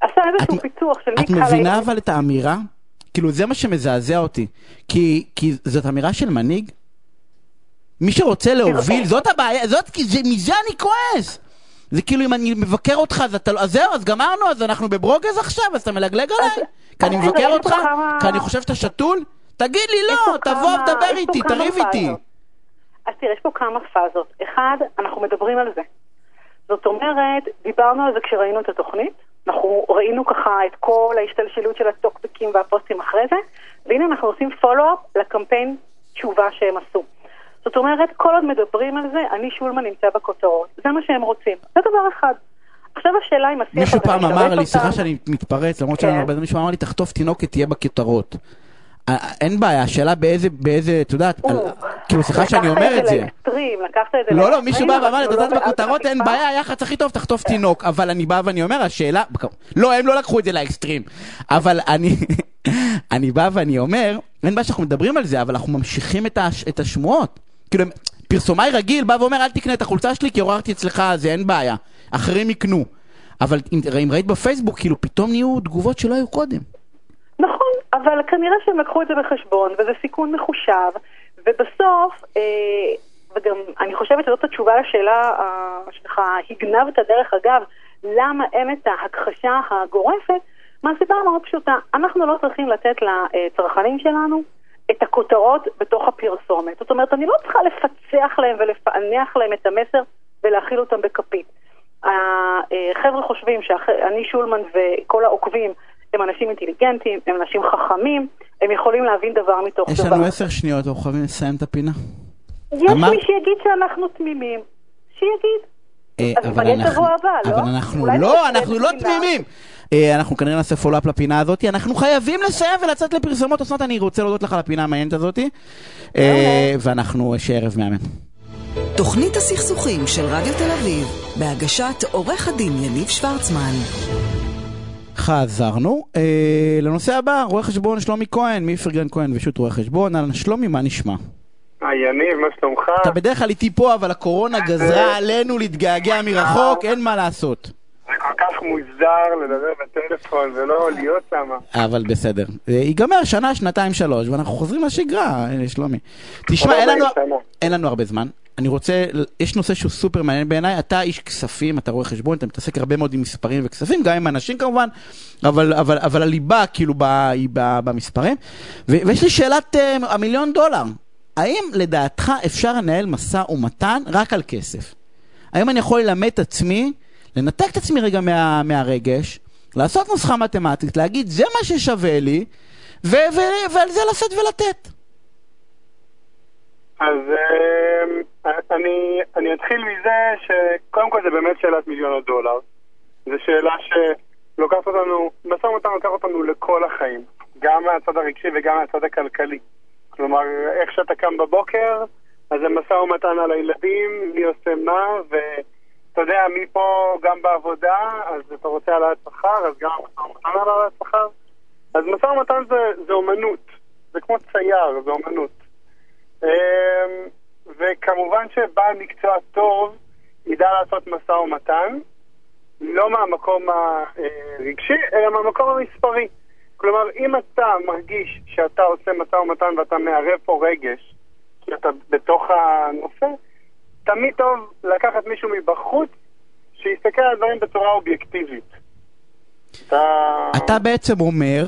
עשה איזשהו את- פיתוח של מי את קהל מבינה היעד. אבל את האמירה? כאילו זה מה שמזעזע אותי. כי, כי זאת אמירה של מנהיג. מי שרוצה להוביל, זאת הבעיה, זאת, כי זה, מזה אני כועס. זה כאילו אם אני מבקר אותך, אז, אתה, לא- אז זהו, אז גמרנו, אז אנחנו בברוגז עכשיו, אז אתה מלגלג עליי? כי אני אז מבקר אותך? כי אני חושב שאתה שתול? תגיד לי לא, תבוא פה איתי, תריב איתי. אז תראה, יש פה כמה פאזות. אחד, אנחנו מדברים על זה. זאת אומרת, דיברנו על זה כשראינו את התוכנית, אנחנו ראינו ככה את כל ההשתלשלות של הטוקבקים והפוסטים אחרי זה, והנה אנחנו עושים פולו-אפ לקמפיין תשובה שהם עשו. זאת אומרת, כל עוד מדברים על זה, אני שולמן נמצא בכותרות. זה מה שהם רוצים. זה דבר אחד. עכשיו השאלה אם השיח מישהו פעם אמר לי, סליחה שאני מתפרץ, למרות שאין כן. הרבה, מישהו אמר לי, תחטוף תינוקת, תהיה בכותרות. אין בעיה, השאלה באיזה, באיזה, את יודעת, כאילו סליחה שאני אומר את לקחת זה. לאקסטרים, לקחת את זה לא, לא, מישהו בא ואמר אתה יודעת לא בכותרות אין. בעיה, היח"צ הכי טוב, תחטוף תינוק. אבל אני בא ואני אומר, השאלה, לא, הם לא לקחו את זה לאקסטרים. אבל אני, <laughs> אני בא ואני אומר, אין בעיה שאנחנו מדברים על זה, אבל אנחנו ממשיכים את את השמועות. כאילו, פרסומאי רגיל בא ואומר, אל תקנה את החולצה שלי כי עוררתי אצלך, זה אין בעיה. אחרים יקנו. אבל אם אם ראית בפייסבוק, כאילו, פתאום נהיו תגובות שלא היו קודם. נכון, אבל כנראה שהם לקחו את זה בחשבון, וזה סיכון מחושב, ובסוף, אה, וגם אני חושבת שזאת התשובה לשאלה אה, שלך, הגנבת דרך אגב, למה אין את ההכחשה הגורפת, מהסיבה המאוד פשוטה, אנחנו לא צריכים לתת לצרכנים שלנו את הכותרות בתוך הפרסומת. זאת אומרת, אני לא צריכה לפצח להם ולפענח להם את המסר ולהכיל אותם בכפית. החבר'ה חושבים שאני שולמן וכל העוקבים הם אנשים אינטליגנטים, הם אנשים חכמים, הם יכולים להבין דבר מתוך יש דבר. לנו עשר שניות, אנחנו חייבים לסיים את הפינה. יש אמר- מי שיגיד שאנחנו תמימים, שיגיד. אה, אז אבל אנחנו- הבא, לא? אבל אנחנו לא, אנחנו לא. תמימים. אה, אנחנו כנראה נעשה follow-up לפינה הזאת, אנחנו חייבים לסיים ולצאת לפרסומות. אסנת, אני רוצה להודות לך על הפינה המעניינת הזאת, אה, ואנחנו, שיהיה ערב מהמם. תוכנית הסכסוכים של רדיו תל אביב, בהגשת עורך הדין יניב שוורצמן. חזרנו. אה, לנושא הבא, רואה חשבון שלומי כהן, מפרגן כהן ושות' רואה חשבון. אהלן שלומי, מה נשמע? היי יניב, מה שלומך? אתה בדרך כלל איתי פה, אבל הקורונה גזרה עלינו להתגעגע מרחוק, אין מה לעשות. זה כל כך מוזר לדבר בטלפון ולא להיות שם. אבל בסדר. ייגמר שנה, שנתיים, שלוש, ואנחנו חוזרים לשגרה, אה, שלומי. תשמע, אין לנו, 40 שנה. אין לנו הרבה זמן. אני רוצה, יש נושא שהוא סופר מעניין בעיניי, אתה איש כספים, אתה רואה חשבון, אתה מתעסק הרבה מאוד עם מספרים וכספים, גם עם אנשים כמובן, אבל, אבל, אבל הליבה כאילו ב, היא ב, במספרים. ו, ויש לי שאלת אה, המיליון דולר, האם לדעתך אפשר לנהל משא ומתן רק על כסף? האם אני יכול ללמד את עצמי, לנתק את עצמי רגע מה, מהרגש, לעשות נוסחה מתמטית, להגיד זה מה ששווה לי, ו, ו, ועל זה לשאת ולתת. אז אה, אני, אני אתחיל מזה שקודם כל זה באמת שאלת מיליון הדולר. זו שאלה שלוקחת אותנו, משא ומתן לוקח אותנו לכל החיים, גם מהצד הרגשי וגם מהצד הכלכלי. כלומר, איך שאתה קם בבוקר, אז זה משא ומתן על הילדים, מי עושה מה, ואתה יודע, מפה גם בעבודה, אז אתה רוצה העלאת שכר, אז גם משא ומתן על העלאת שכר. אז משא ומתן זה, זה אומנות, זה כמו צייר, זה אומנות. אמ, וכמובן שבעל מקצוע טוב ידע לעשות משא ומתן, לא מהמקום הרגשי, אלא מהמקום המספרי. כלומר, אם אתה מרגיש שאתה עושה משא ומתן ואתה מערב פה רגש, כי אתה בתוך הנושא, תמיד טוב לקחת מישהו מבחוץ שיסתכל על הדברים בצורה אובייקטיבית. אתה... אתה בעצם אומר,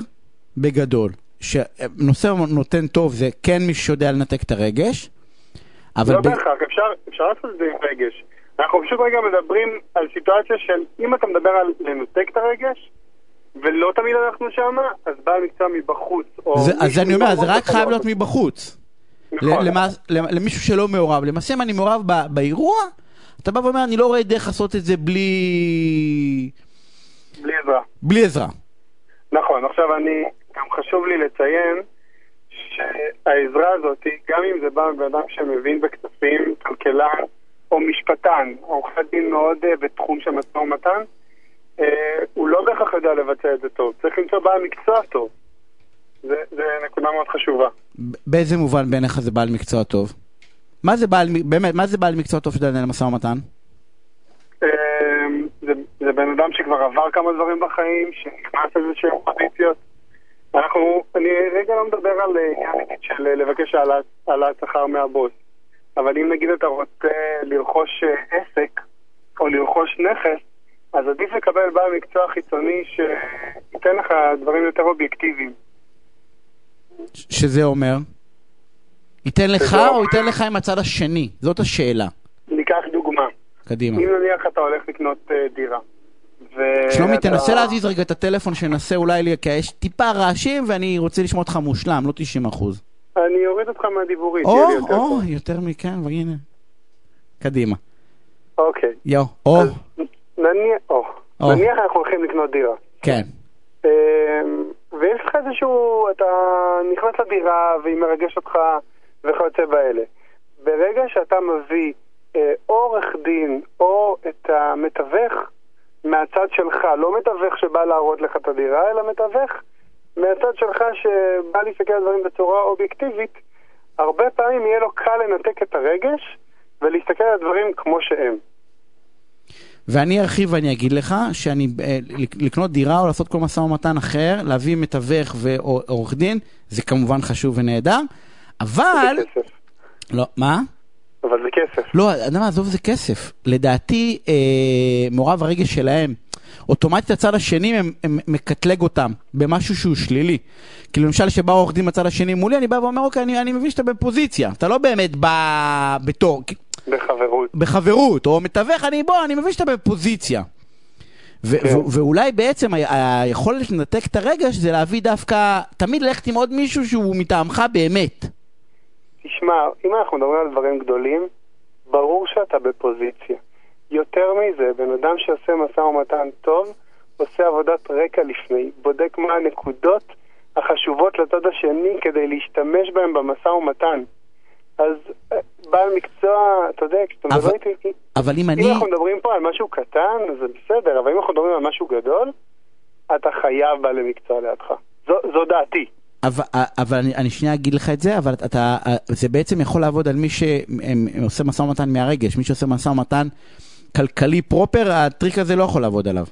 בגדול, שנושא נותן טוב זה כן מי שיודע לנתק את הרגש, אבל... לא ב- בהכרח, אפשר, אפשר לעשות את זה עם רגש. אנחנו פשוט רגע מדברים על סיטואציה של אם אתה מדבר על לנתק את הרגש, ולא תמיד אנחנו שמה, אז בעל מקצוע מבחוץ. או זה, אז אני אומר, זה מבחוץ רק חייב להיות. מבחוץ. נכון. למישהו שלא מעורב. למעשה אם אני מעורב ב- באירוע, אתה בא ואומר, אני לא רואה דרך לעשות את זה בלי... בלי עזרה. בלי עזרה. נכון, עכשיו אני, גם חשוב לי לציין שהעזרה הזאת, גם אם זה בא מבן אדם שמבין בכספים, כלכלן או משפטן, עורכי דין מאוד אה, בתחום של משא ומתן, אה, הוא לא בהכרח יודע לבצע את זה טוב. צריך למצוא בעל מקצוע טוב. זה, זה נקודה מאוד חשובה. באיזה מובן בעיניך זה בעל מקצוע טוב? מה זה בעל, באמת, מה זה בעל מקצוע טוב שיודע לנהל משא ומתן? אה, זה, זה בן אדם שכבר עבר כמה דברים בחיים, שנכנס לאיזשהם פוזיציות. אנחנו, אני רגע לא מדבר על עניין של לבקש העלאת- העלאת שכר מהבוס, אבל אם נגיד אתה רוצה לרכוש אה, עסק או לרכוש נכס, אז עדיף לקבל בעל מקצוע חיצוני שייתן לך דברים יותר אובייקטיביים. שזה אומר? ייתן לך או ייתן לך עם הצד השני? זאת השאלה. ניקח דוגמה. קדימה. אם נניח אתה הולך לקנות אה, דירה. ו- שלומי, אתה- תנסה להזיז רגע את הטלפון, שננסה אולי, לי- כי יש טיפה רעשים ואני רוצה לשמוע אותך מושלם, לא 90 אחוז. אני אוריד אותך מהדיבורית, או, יהיה לי יותר או. יותר מכאן, והנה. קדימה. אוקיי. יו, או, אז נניח, או, או. נניח אנחנו הולכים לקנות דירה. כן. אמ, ויש לך איזשהו, אתה נכנס לדירה והיא מרגשת אותך וכיוצא באלה. ברגע שאתה מביא אה, עורך דין או את המתווך מהצד שלך, לא מתווך שבא להראות לך את הדירה, אלא מתווך מהצד שלך שבא להסתכל על דברים בצורה אובייקטיבית, הרבה פעמים יהיה לו קל לנתק את הרגש ולהסתכל על הדברים כמו שהם. ואני ארחיב ואני אגיד לך שאני, אה, לק- לקנות דירה או לעשות כל משא ומתן אחר, להביא מתווך ועורך דין, זה כמובן חשוב ונהדר, אבל... לא, מה? אבל זה כסף. לא, אתה יודע מה, עזוב זה כסף. לדעתי, אה, מעורב הרגש שלהם, אוטומטית הצד השני הם, הם מקטלג אותם במשהו שהוא שלילי. כאילו למשל שבא עורך דין בצד השני מולי, אני בא ואומר, אוקיי, אני, אני מבין שאתה בפוזיציה, אתה לא באמת בא בתור, בחברות. בחברות, או מתווך, אני בוא, אני מבין שאתה בפוזיציה. ו- כן. ו- ואולי בעצם היכולת לנתק את הרגש זה להביא דווקא, תמיד ללכת עם עוד מישהו שהוא מטעמך באמת. תשמע, אם אנחנו מדברים על דברים גדולים, ברור שאתה בפוזיציה. יותר מזה, בן אדם שעושה משא ומתן טוב, עושה עבודת רקע לפני, בודק מה הנקודות החשובות לצד השני כדי להשתמש בהן במשא ומתן. אז אה, בעל מקצוע, אתה יודע, כשאתה מדבר איתי... אבל אם אם אני... אנחנו מדברים פה על משהו קטן, זה בסדר, אבל אם אנחנו מדברים על משהו גדול, אתה חייב בעל מקצוע לידך. זו, זו דעתי. אבל, אבל אני, אני שנייה אגיד לך את זה, אבל אתה, זה בעצם יכול לעבוד על מי שעושה משא ומתן מהרגש, מי שעושה משא ומתן כלכלי proper, הטריק הזה לא יכול לעבוד עליו.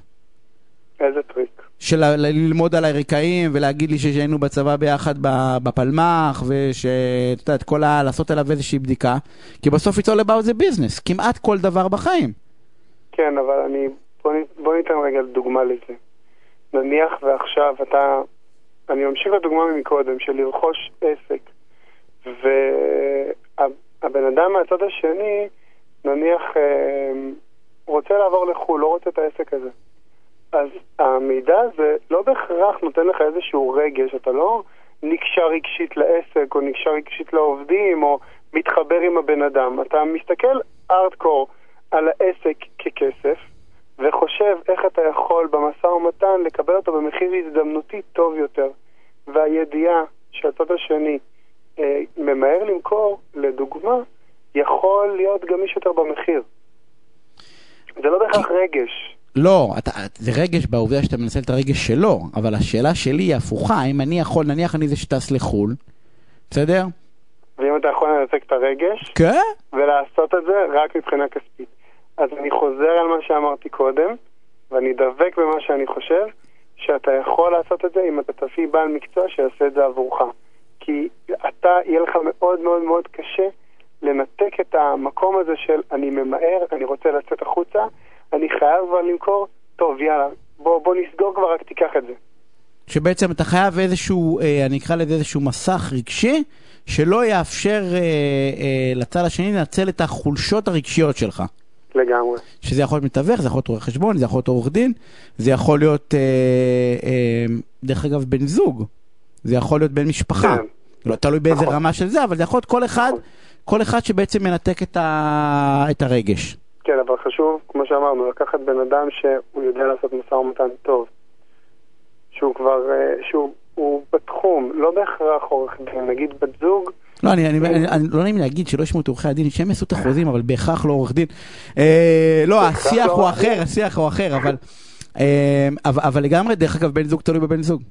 איזה טריק. של ללמוד על הרקעים ולהגיד לי שהיינו בצבא ביחד בפלמ"ח ושאתה יודע, את כל ה... לעשות עליו איזושהי בדיקה כי בסוף it's all about the business, כמעט כל דבר בחיים. כן, אבל אני... בוא ניתן רגע דוגמה לזה. נניח ועכשיו אתה... אני ממשיך לדוגמה מקודם, של לרכוש עסק, והבן אדם מהצד השני, נניח, אה, רוצה לעבור לחו"ל, לא רוצה את העסק הזה. אז המידע הזה לא בהכרח נותן לך איזשהו רגש, אתה לא נקשר רגשית לעסק, או נקשר רגשית לעובדים, או מתחבר עם הבן אדם. אתה מסתכל ארדקור על העסק ככסף, וחושב איך אתה יכול במשא ומתן לקבל אותו במחיר הזדמנותי טוב יותר. והידיעה שהצד השני אה, ממהר למכור, לדוגמה, יכול להיות גמיש יותר במחיר. זה לא בהכרח רגש. לא, אתה, זה רגש בעובדה שאתה מנצל את הרגש שלו, אבל השאלה שלי היא הפוכה, אם אני יכול, נניח אני זה שטס לחו"ל, בסדר? ואם אתה יכול לנתק את הרגש, כן. ולעשות את זה רק מבחינה כספית. אז אני חוזר על מה שאמרתי קודם, ואני דבק במה שאני חושב, שאתה יכול לעשות את זה אם אתה תביא בעל מקצוע שיעשה את זה עבורך. כי אתה, יהיה לך מאוד מאוד מאוד קשה לנתק את המקום הזה של אני ממהר, אני רוצה לצאת החוצה, אני חייב כבר למכור, טוב יאללה, בוא, בוא נסגור כבר, רק תיקח את זה. שבעצם אתה חייב איזשהו, אה, אני אקרא לזה איזשהו מסך רגשי, שלא יאפשר אה, אה, לצד השני לנצל את החולשות הרגשיות שלך. לגמרי. שזה יכול להיות מתווך, זה יכול להיות רואה חשבון, זה יכול להיות עורך דין, זה יכול להיות, אה, אה, דרך אגב, בן זוג, זה יכול להיות בן משפחה. כן. לא תלוי באיזה נכון. רמה של זה, אבל זה יכול להיות כל אחד, כל אחד שבעצם מנתק את, ה, את הרגש. כן, אבל חשוב, כמו שאמרנו, לקחת בן אדם שהוא יודע לעשות משא ומתן טוב. שהוא כבר, אה, שהוא הוא בתחום, לא בהכרח עורך דין, נגיד בת זוג, לא, אני, אני, אני, אני לא נעים להגיד שלא ישמעו את עורכי הדין, שהם יעשו את החוזים, אבל בהכרח לא עורך דין. אה, לא, השיח לא הוא. אחר, השיח הוא אחר, אבל, אה, אבל, אבל לגמרי, דרך אגב, בן זוג תלוי בבן זוג.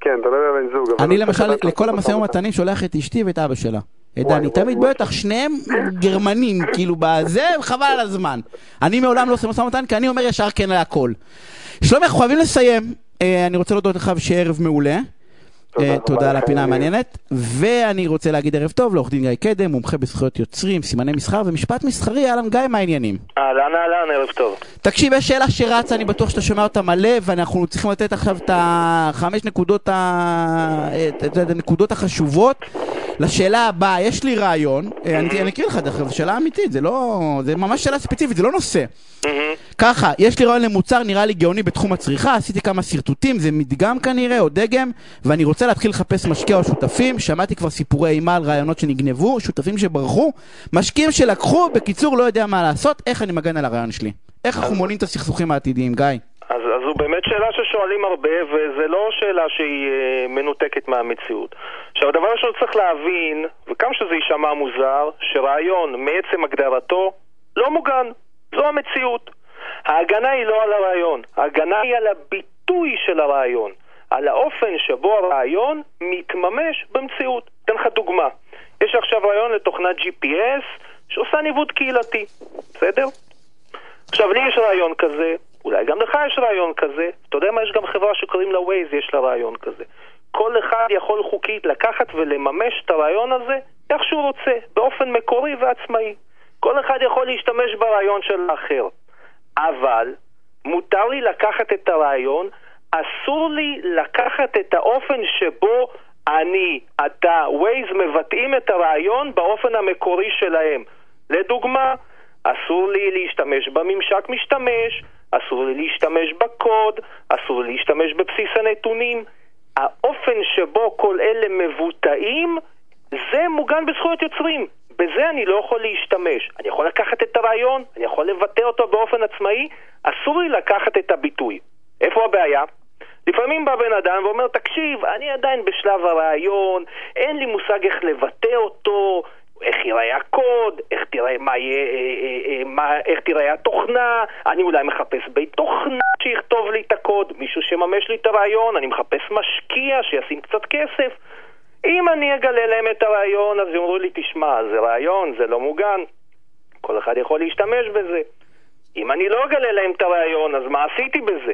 כן, תלוי בבן זוג. אני למשל, לכל משא המשאים. ומתנים שולח את אשתי ואת אבא שלה. וואי, דני, תמיד. בטח, שניהם גרמנים, כאילו, בזה, חבל על הזמן. אני מעולם לא עושה משא ומתן, כי אני אומר ישר כן להכל. שלומי, אנחנו חייבים לסיים. אה, אני רוצה להודות לך ושיהיה ערב מעולה. תודה אה, תודה על הפינה. המעניינת. ואני רוצה להגיד ערב טוב לעורך דין גיא קדם, מומחה בזכויות יוצרים, סימני מסחר ומשפט מסחרי. אהלן גיא, מה העניינים? אהלן אהלן, ערב טוב. תקשיב, יש שאלה שרצה, אני בטוח שאתה שומע אותה מלא, ואנחנו צריכים לתת עכשיו את החמש נקודות, הנקודות החשובות. לשאלה הבאה, יש לי רעיון, אה, אני אני אקריא לך דרך אגב, זו שאלה אמיתית, זה לא, זה ממש שאלה ספציפית, זה לא נושא. ככה, יש לי רעיון למוצר נראה לי גאוני בתחום הצריכה, עשיתי כמה שרטוטים, זה מדגם כנראה, או דגם, ואני רוצה להתחיל לחפש משקיע או שותפים, שמעתי כבר סיפורי אימה על רעיונות שנגנבו, שותפים שברחו, משקיעים שלקחו, בקיצור לא יודע מה לעשות, איך אני מגן על הרעיון שלי? איך אנחנו מונעים את הסכסוכים העתידיים, גיא? אז, אז זו באמת שאלה ששואלים הרבה, וזה לא שאלה שהיא אה, מנותקת מהמציאות. עכשיו, הדבר ראשון צריך להבין, וכמה שזה יישמע מוזר, שרעיון מעצם הגדרתו לא מוגן. זו המציאות. ההגנה היא לא על הרעיון, ההגנה היא על הביטוי של הרעיון, על האופן שבו הרעיון מתממש במציאות. אתן לך דוגמה. יש עכשיו רעיון לתוכנת GPS שעושה ניווט קהילתי, בסדר? עכשיו, לי יש רעיון כזה, אולי גם לך יש רעיון כזה. אתה יודע מה? יש גם חברה שקוראים לה Waze, יש לה רעיון כזה. כל אחד יכול חוקית לקחת ולממש את הרעיון הזה איך שהוא רוצה, באופן מקורי ועצמאי. כל אחד יכול להשתמש ברעיון של האחר. אבל מותר לי לקחת את הרעיון, אסור לי לקחת את האופן שבו אני, אתה, Waze מבטאים את הרעיון באופן המקורי שלהם. לדוגמה, אסור לי להשתמש בממשק משתמש, אסור לי להשתמש בקוד, אסור לי להשתמש בבסיס הנתונים. האופן שבו כל אלה מבוטאים, זה מוגן בזכויות יוצרים. בזה אני לא יכול להשתמש. אני יכול לקחת את הרעיון, אני יכול לבטא אותו באופן עצמאי, אסור לי לקחת את הביטוי. איפה הבעיה? לפעמים בא בן אדם ואומר, תקשיב, אני עדיין בשלב הרעיון, אין לי מושג איך לבטא אותו, איך ייראה הקוד, איך תראה, מה יהיה, אה, אה, אה, מה, איך תראה התוכנה, אני אולי מחפש בית תוכנה שיכתוב לי את הקוד, מישהו שיממש לי את הרעיון, אני מחפש משקיע שישים קצת כסף. אם אני אגלה להם את הרעיון, אז יאמרו לי, תשמע, זה רעיון, זה לא מוגן, כל אחד יכול להשתמש בזה. אם אני לא אגלה להם את הרעיון, אז מה עשיתי בזה?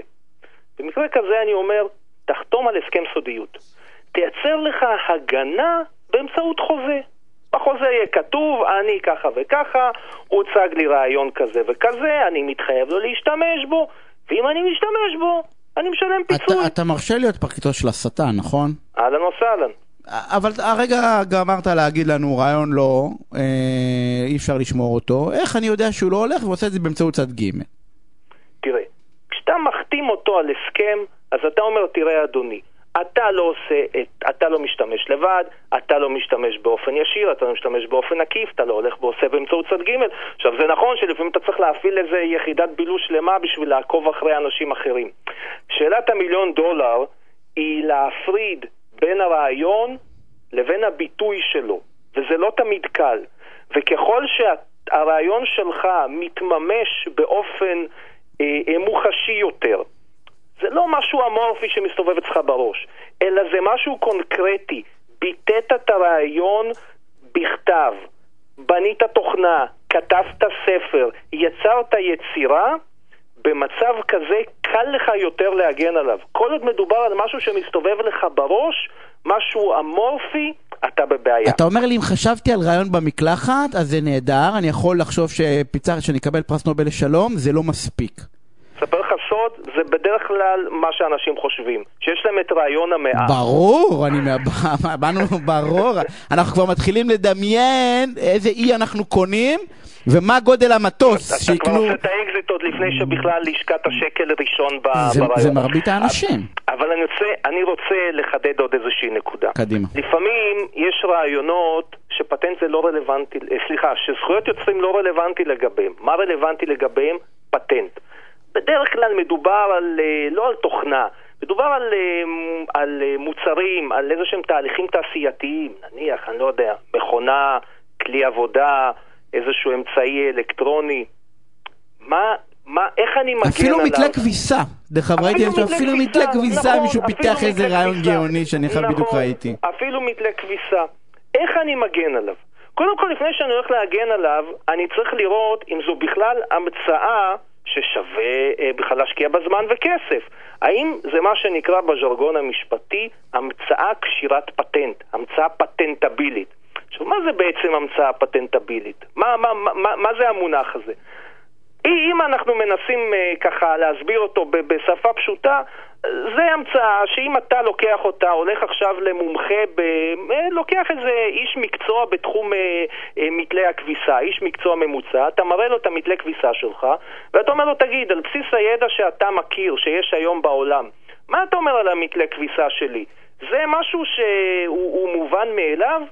במקרה כזה אני אומר, תחתום על הסכם סודיות. תייצר לך הגנה באמצעות חוזה. בחוזה יהיה כתוב, אני ככה וככה, הוצג לי רעיון כזה וכזה, אני מתחייב לו להשתמש בו, ואם אני משתמש בו, אני משלם פיצוי. אתה, אתה מרשה להיות פרקליטו של השטן, נכון? אהלן וסהלן. אבל הרגע גמרת להגיד לנו רעיון לא, אה, אי אפשר לשמור אותו, איך אני יודע שהוא לא הולך ועושה את זה באמצעות צד ג'? תראה, כשאתה מחתים אותו על הסכם, אז אתה אומר, תראה אדוני, אתה לא עושה, את, אתה לא משתמש לבד, אתה לא משתמש באופן ישיר, אתה לא משתמש באופן עקיף, אתה לא הולך ועושה באמצעות צד ג'. עכשיו זה נכון שלפעמים אתה צריך להפעיל איזה יחידת בילוש שלמה בשביל לעקוב אחרי אנשים אחרים. שאלת המיליון דולר היא להפריד בין הרעיון לבין הביטוי שלו, וזה לא תמיד קל. וככל שהרעיון שלך מתממש באופן אה, מוחשי יותר, זה לא משהו אמורפי שמסתובב אצלך בראש, אלא זה משהו קונקרטי. ביטאת את הרעיון בכתב, בנית תוכנה, כתבת ספר, יצרת יצירה, במצב כזה קל לך יותר להגן עליו. כל עוד מדובר על משהו שמסתובב לך בראש, משהו אמורפי, אתה בבעיה. אתה אומר לי, אם חשבתי על רעיון במקלחת, אז זה נהדר, אני יכול לחשוב שפיצר, שאני אקבל פרס נובל לשלום, זה לא מספיק. אספר לך זה בדרך כלל מה שאנשים חושבים, שיש להם את רעיון המאה. ברור, אני... <laughs> באנו, ברור. אנחנו כבר מתחילים לדמיין איזה אי אנחנו קונים. ומה גודל המטוס שיקנו... אתה כבר עושה את האקזיט עוד לפני שבכלל השקעת שקל ראשון ברעיון. זה מרבית האנשים. אבל אני רוצה, אני רוצה לחדד עוד איזושהי נקודה. קדימה. לפעמים יש רעיונות שפטנט זה לא רלוונטי, אה, סליחה, שזכויות יוצרים לא רלוונטי לגביהם. מה רלוונטי לגביהם? פטנט. בדרך כלל מדובר על, אה, לא על תוכנה, מדובר על, אה, על מוצרים, על איזה שהם תהליכים תעשייתיים, נניח, אני לא יודע, מכונה, כלי עבודה, איזשהו אמצעי אלקטרוני. מה, מה, איך אני מגן אפילו עליו? מתלה כביסה. דרך אגב, ראיתי אפילו מתלה כביסה, נכון, מישהו פיתח איזה רעיון גאוני שאני עכשיו נכון, בדיוק ראיתי. אפילו מתלה כביסה. איך אני מגן עליו? קודם כל, לפני שאני הולך להגן עליו, אני צריך לראות אם זו בכלל המצאה ששווה אה, בכלל להשקיע בה זמן וכסף. האם זה מה שנקרא בז'רגון המשפטי המצאה קשירת פטנט, המצאה פטנטבילית. עכשיו, מה זה בעצם המצאה פטנטבילית? מה, מה, מה, מה זה המונח הזה? אם אנחנו מנסים אה, ככה להסביר אותו בשפה פשוטה, זה המצאה שאם אתה לוקח אותה, הולך עכשיו למומחה, ב... אה, לוקח איזה איש מקצוע בתחום אה, מתלי הכביסה, איש מקצוע ממוצע, אתה מראה לו את המתלי כביסה שלך, ואתה אומר לו, תגיד, על בסיס הידע שאתה מכיר, שיש היום בעולם, מה אתה אומר על המתלי כביסה שלי? זה משהו שהוא מובן מאליו?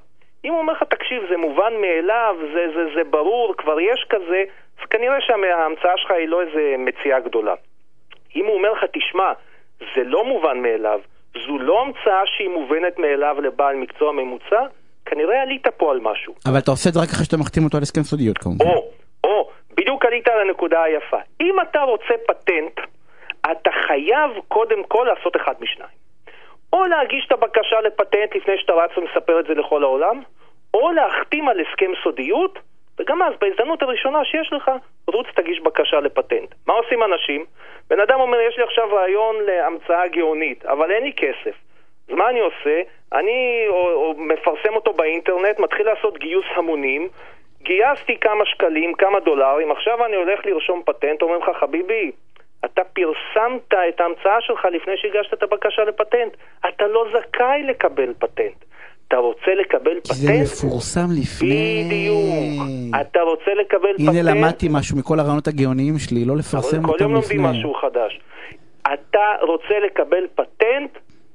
אם הוא אומר לך, תקשיב, זה מובן מאליו, זה, זה, זה ברור, כבר יש כזה, אז כנראה שההמצאה שלך היא לא איזה מציאה גדולה. אם הוא אומר לך, תשמע, זה לא מובן מאליו, זו לא המצאה שהיא מובנת מאליו לבעל מקצוע ממוצע, כנראה עלית פה על משהו. אבל אתה עושה את זה רק אחרי שאתה מחתים אותו על הסכם סודיות כמובן. או, או, בדיוק עלית על הנקודה היפה. אם אתה רוצה פטנט, אתה חייב קודם כל לעשות אחד משניים. או להגיש את הבקשה לפטנט לפני שאתה רץ ומספר את זה לכל העולם, או להחתים על הסכם סודיות, וגם אז, בהזדמנות הראשונה שיש לך, רוץ תגיש בקשה לפטנט. מה עושים אנשים? בן אדם אומר, יש לי עכשיו רעיון להמצאה גאונית, אבל אין לי כסף. אז מה אני עושה? אני או, או מפרסם אותו באינטרנט, מתחיל לעשות גיוס המונים, גייסתי כמה שקלים, כמה דולרים, עכשיו אני הולך לרשום פטנט, אומרים לך, חביבי, אתה פרסמת את ההמצאה שלך לפני שהגשת את הבקשה לפטנט. אתה לא זכאי לקבל פטנט. אתה רוצה לקבל פטנט? זה מפורסם לפני... בדיוק. אתה רוצה לקבל הנה פטנט? הנה למדתי משהו מכל הרעיונות הגאוניים שלי, לא לפרסם אותם לפני. כל יום לומדים משהו חדש. אתה רוצה לקבל פטנט?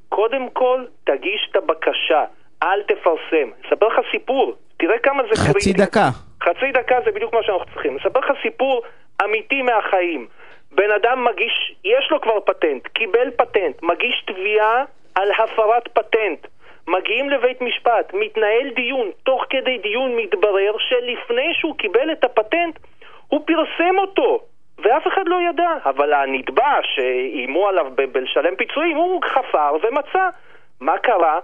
קודם כל, תגיש את הבקשה. אל תפרסם. אספר לך סיפור. תראה כמה זה קריטי. חצי דקה. חצי דקה זה בדיוק מה שאנחנו צריכים. אספר לך סיפור אמיתי מהחיים. בן אדם מגיש, יש לו כבר פטנט, קיבל פטנט, מגיש תביעה על הפרת פטנט. מגיעים לבית משפט, מתנהל דיון, תוך כדי דיון מתברר שלפני שהוא קיבל את הפטנט, הוא פרסם אותו, ואף אחד לא ידע. אבל הנתבע שאיימו עליו בלשלם פיצויים, הוא חפר ומצא. מה קרה?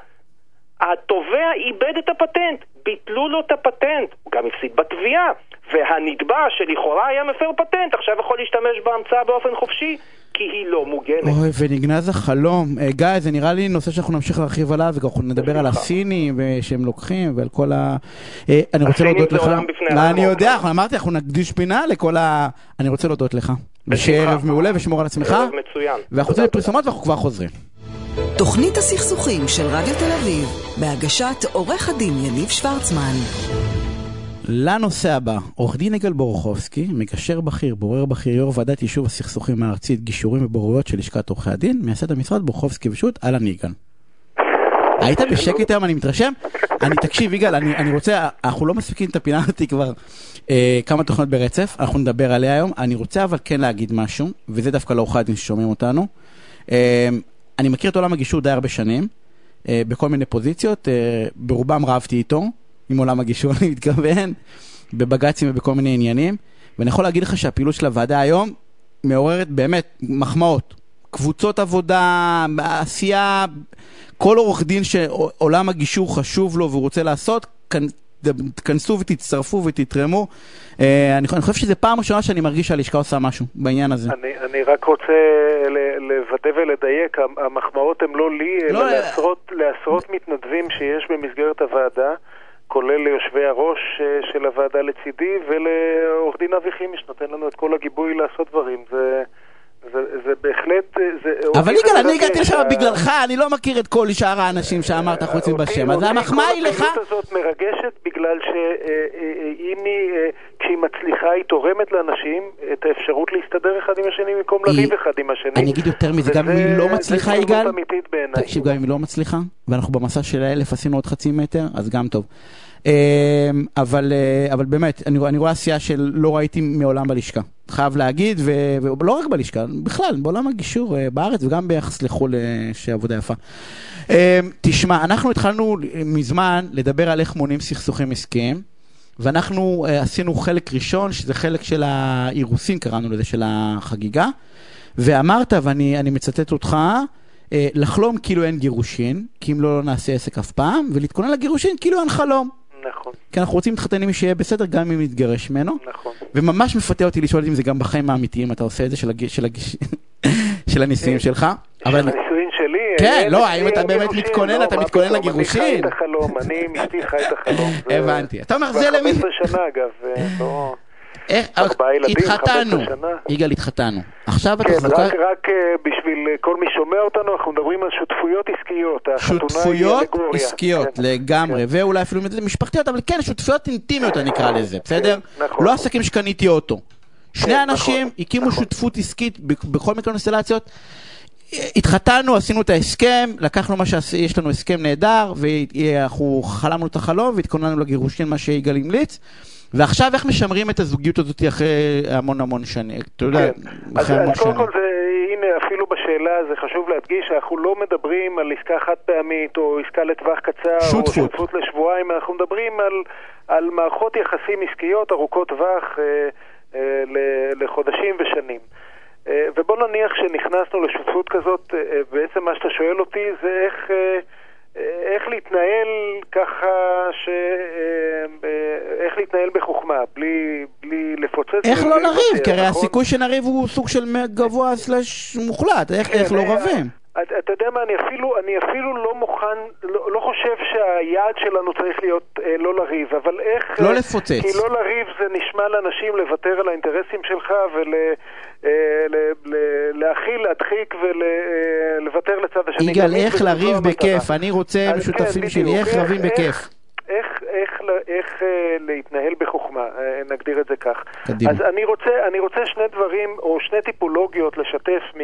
התובע איבד את הפטנט, ביטלו לו את הפטנט, הוא גם הפסיד בתביעה. והנתבע שלכאורה היה מפר פטנט, עכשיו יכול להשתמש בהמצאה באופן חופשי, כי היא לא מוגנת. אוי, ונגנז החלום. אה, גיא, זה נראה לי נושא שאנחנו נמשיך להרחיב עליו, וגם נדבר על הסינים שהם לוקחים, ועל כל ה... אה, אני רוצה להודות לך. הסינים זה עולם בפני עצמו. אני יודע, אמרתי, אנחנו נקדיש פינה לכל ה... אני רוצה להודות לך. ושיהיה ערב מעולה ושמור על עצמך. ערב מצוין. ואנחנו יוצאים לפרסומות ואנחנו כבר חוזרים. תוכנית הסכסוכים של רדיו תל אביב, בהגשת עורך הדין יניב שוורצמן. לנושא הבא, עורך דין יגאל בורוכובסקי, מגשר בכיר, בורר בכיר, יו"ר ועדת יישוב הסכסוכים הארצית, גישורים ובוררויות של לשכת עורכי הדין, מייסד המשרד בורוכובסקי ושות', אהלן יגאל. היית בשקט היום, אני מתרשם? אני, תקשיב, יגאל, אני, אני רוצה, אנחנו לא מספיקים את הפינה הזאת כבר אה, כמה תוכניות ברצף, אנחנו נדבר עליה היום. אני רוצה אבל כן להגיד משהו, וזה דווקא לעורכי הדין ששומעים אותנו. אה, אני מכיר את עולם הגישור די הרבה שנים, אה, בכל מיני פוזיציות, אה, ברובם רבתי איתו. עם עולם הגישור, <laughs> אני מתכוון, בבג"צים ובכל מיני עניינים. ואני יכול להגיד לך שהפעילות של הוועדה היום מעוררת באמת מחמאות. קבוצות עבודה, עשייה, כל עורך דין שעולם הגישור חשוב לו והוא רוצה לעשות, תכנסו ותצטרפו ותתרמו. אה, אני חושב שזו פעם ראשונה שאני מרגיש שהלשכה עושה משהו בעניין הזה. אני, אני רק רוצה לוודא ולדייק, המחמאות הן לא לי, אלא לא, לעשרות, לעשרות מתנדבים שיש במסגרת הוועדה. כולל ליושבי הראש אה, של הוועדה לצידי ולעורך דין אבי חימי שנותן לנו את כל הגיבוי לעשות דברים. זה... זה, זה בהחלט... אה, זה, אבל יגאל, אני הגעתי לשם בגללך, אני לא מכיר את כל שאר האנשים שאמרת חוץ מבשם, אז המחמאה היא לך... הפעילות הזאת מרגשת בגלל שאם היא, כשהיא מצליחה, היא תורמת לאנשים את האפשרות להסתדר אחד עם השני במקום לריב אחד עם השני. אני אגיד יותר מזה, גם אם היא לא מצליחה, יגאל... תקשיב, גם אם היא לא מצליחה, ואנחנו במסע של האלף עשינו עוד חצי מטר, אז גם טוב. אמ, אבל, אה, אבל באמת, אני, אני רואה עשייה שלא ראיתי מעולם בלשכה. חייב להגיד, ו, ולא רק בלשכה, בכלל, בעולם הגישור אה, בארץ וגם ביחס לחו"ל, אה, שעבודה יפה. אמ, תשמע, אנחנו התחלנו מזמן לדבר על איך מונים סכסוכים עסקיים, ואנחנו עשינו חלק ראשון, שזה חלק של האירוסין, קראנו לזה, של החגיגה, ואמרת, ואני מצטט אותך, לחלום כאילו אין גירושין, כי אם לא, לא נעשה עסק אף פעם, ולהתכונן לגירושין כאילו אין חלום. נכון. כי אנחנו רוצים להתחתן עם מי שיהיה בסדר, גם אם נתגרש ממנו. נכון. וממש מפתה אותי לשאול אם זה גם בחיים האמיתיים אתה עושה את זה, של, הג... של, הג... של הנישואים שלך. של הנישואים שלי. כן, לא, האם אתה באמת מתכונן, אתה מתכונן לגירושין? אני חי את החלום, אני עם אשתי חי את החלום. הבנתי. אתה אומר, זה למי... כבר 15 שנה, אגב, לא... ארבעה ילדים, התחתנו, שנה. יגאל, התחתנו. עכשיו כן, אתה זוכר... רק, רק בשביל כל מי שומע אותנו, אנחנו מדברים על שותפויות עסקיות. שותפויות עסקיות, כן. לגמרי, כן. ואולי אפילו משפחתיות, אבל כן, שותפויות אינטימיות אני אקרא לזה, בסדר? כן, נכון. לא עסקים שקניתי אוטו. שני כן, אנשים נכון, הקימו נכון. שותפות עסקית בכל מיני קונסטלציות. התחתנו, עשינו את ההסכם, לקחנו מה שיש לנו הסכם נהדר, ואנחנו חלמנו את החלום והתכוננו לגירושין, מה שיגאל המליץ. ועכשיו איך משמרים את הזוגיות הזאת אחרי המון המון שנים? אתה יודע, כן. אחרי המון שנים. אז קודם כל, זה, הנה, אפילו בשאלה זה חשוב להדגיש שאנחנו לא מדברים על עסקה חד פעמית או עסקה לטווח קצר, שותפות. או שותפות לשבועיים, אנחנו מדברים על, על מערכות יחסים עסקיות ארוכות טווח אה, אה, לחודשים ושנים. אה, ובוא נניח שנכנסנו לשותפות כזאת, אה, בעצם מה שאתה שואל אותי זה איך... אה, איך להתנהל ככה, ש... איך להתנהל בחוכמה, בלי, בלי לפוצץ. איך לא לריב? כי הרי נכון? הסיכוי שנריב הוא סוג של גבוה סלש מוחלט, איך, כן, איך לא רבים? אתה יודע מה, אני אפילו, אני אפילו לא מוכן, לא, לא חושב שהיעד שלנו צריך להיות אה, לא לריב, אבל איך... לא לפוצץ. כי לא לריב זה נשמע לאנשים לוותר על האינטרסים שלך ולהכיל, אה, להדחיק ולוותר לצד השני. יגאל, איך לריב בכיף? אני רוצה משותפים כן, שלי, איך רבים בכיף? איך, אה, להתנהל בחוכמה, אה, נגדיר את זה כך. קדימה. אז אני רוצה, אני רוצה שני דברים, או שני טיפולוגיות לשתף מ...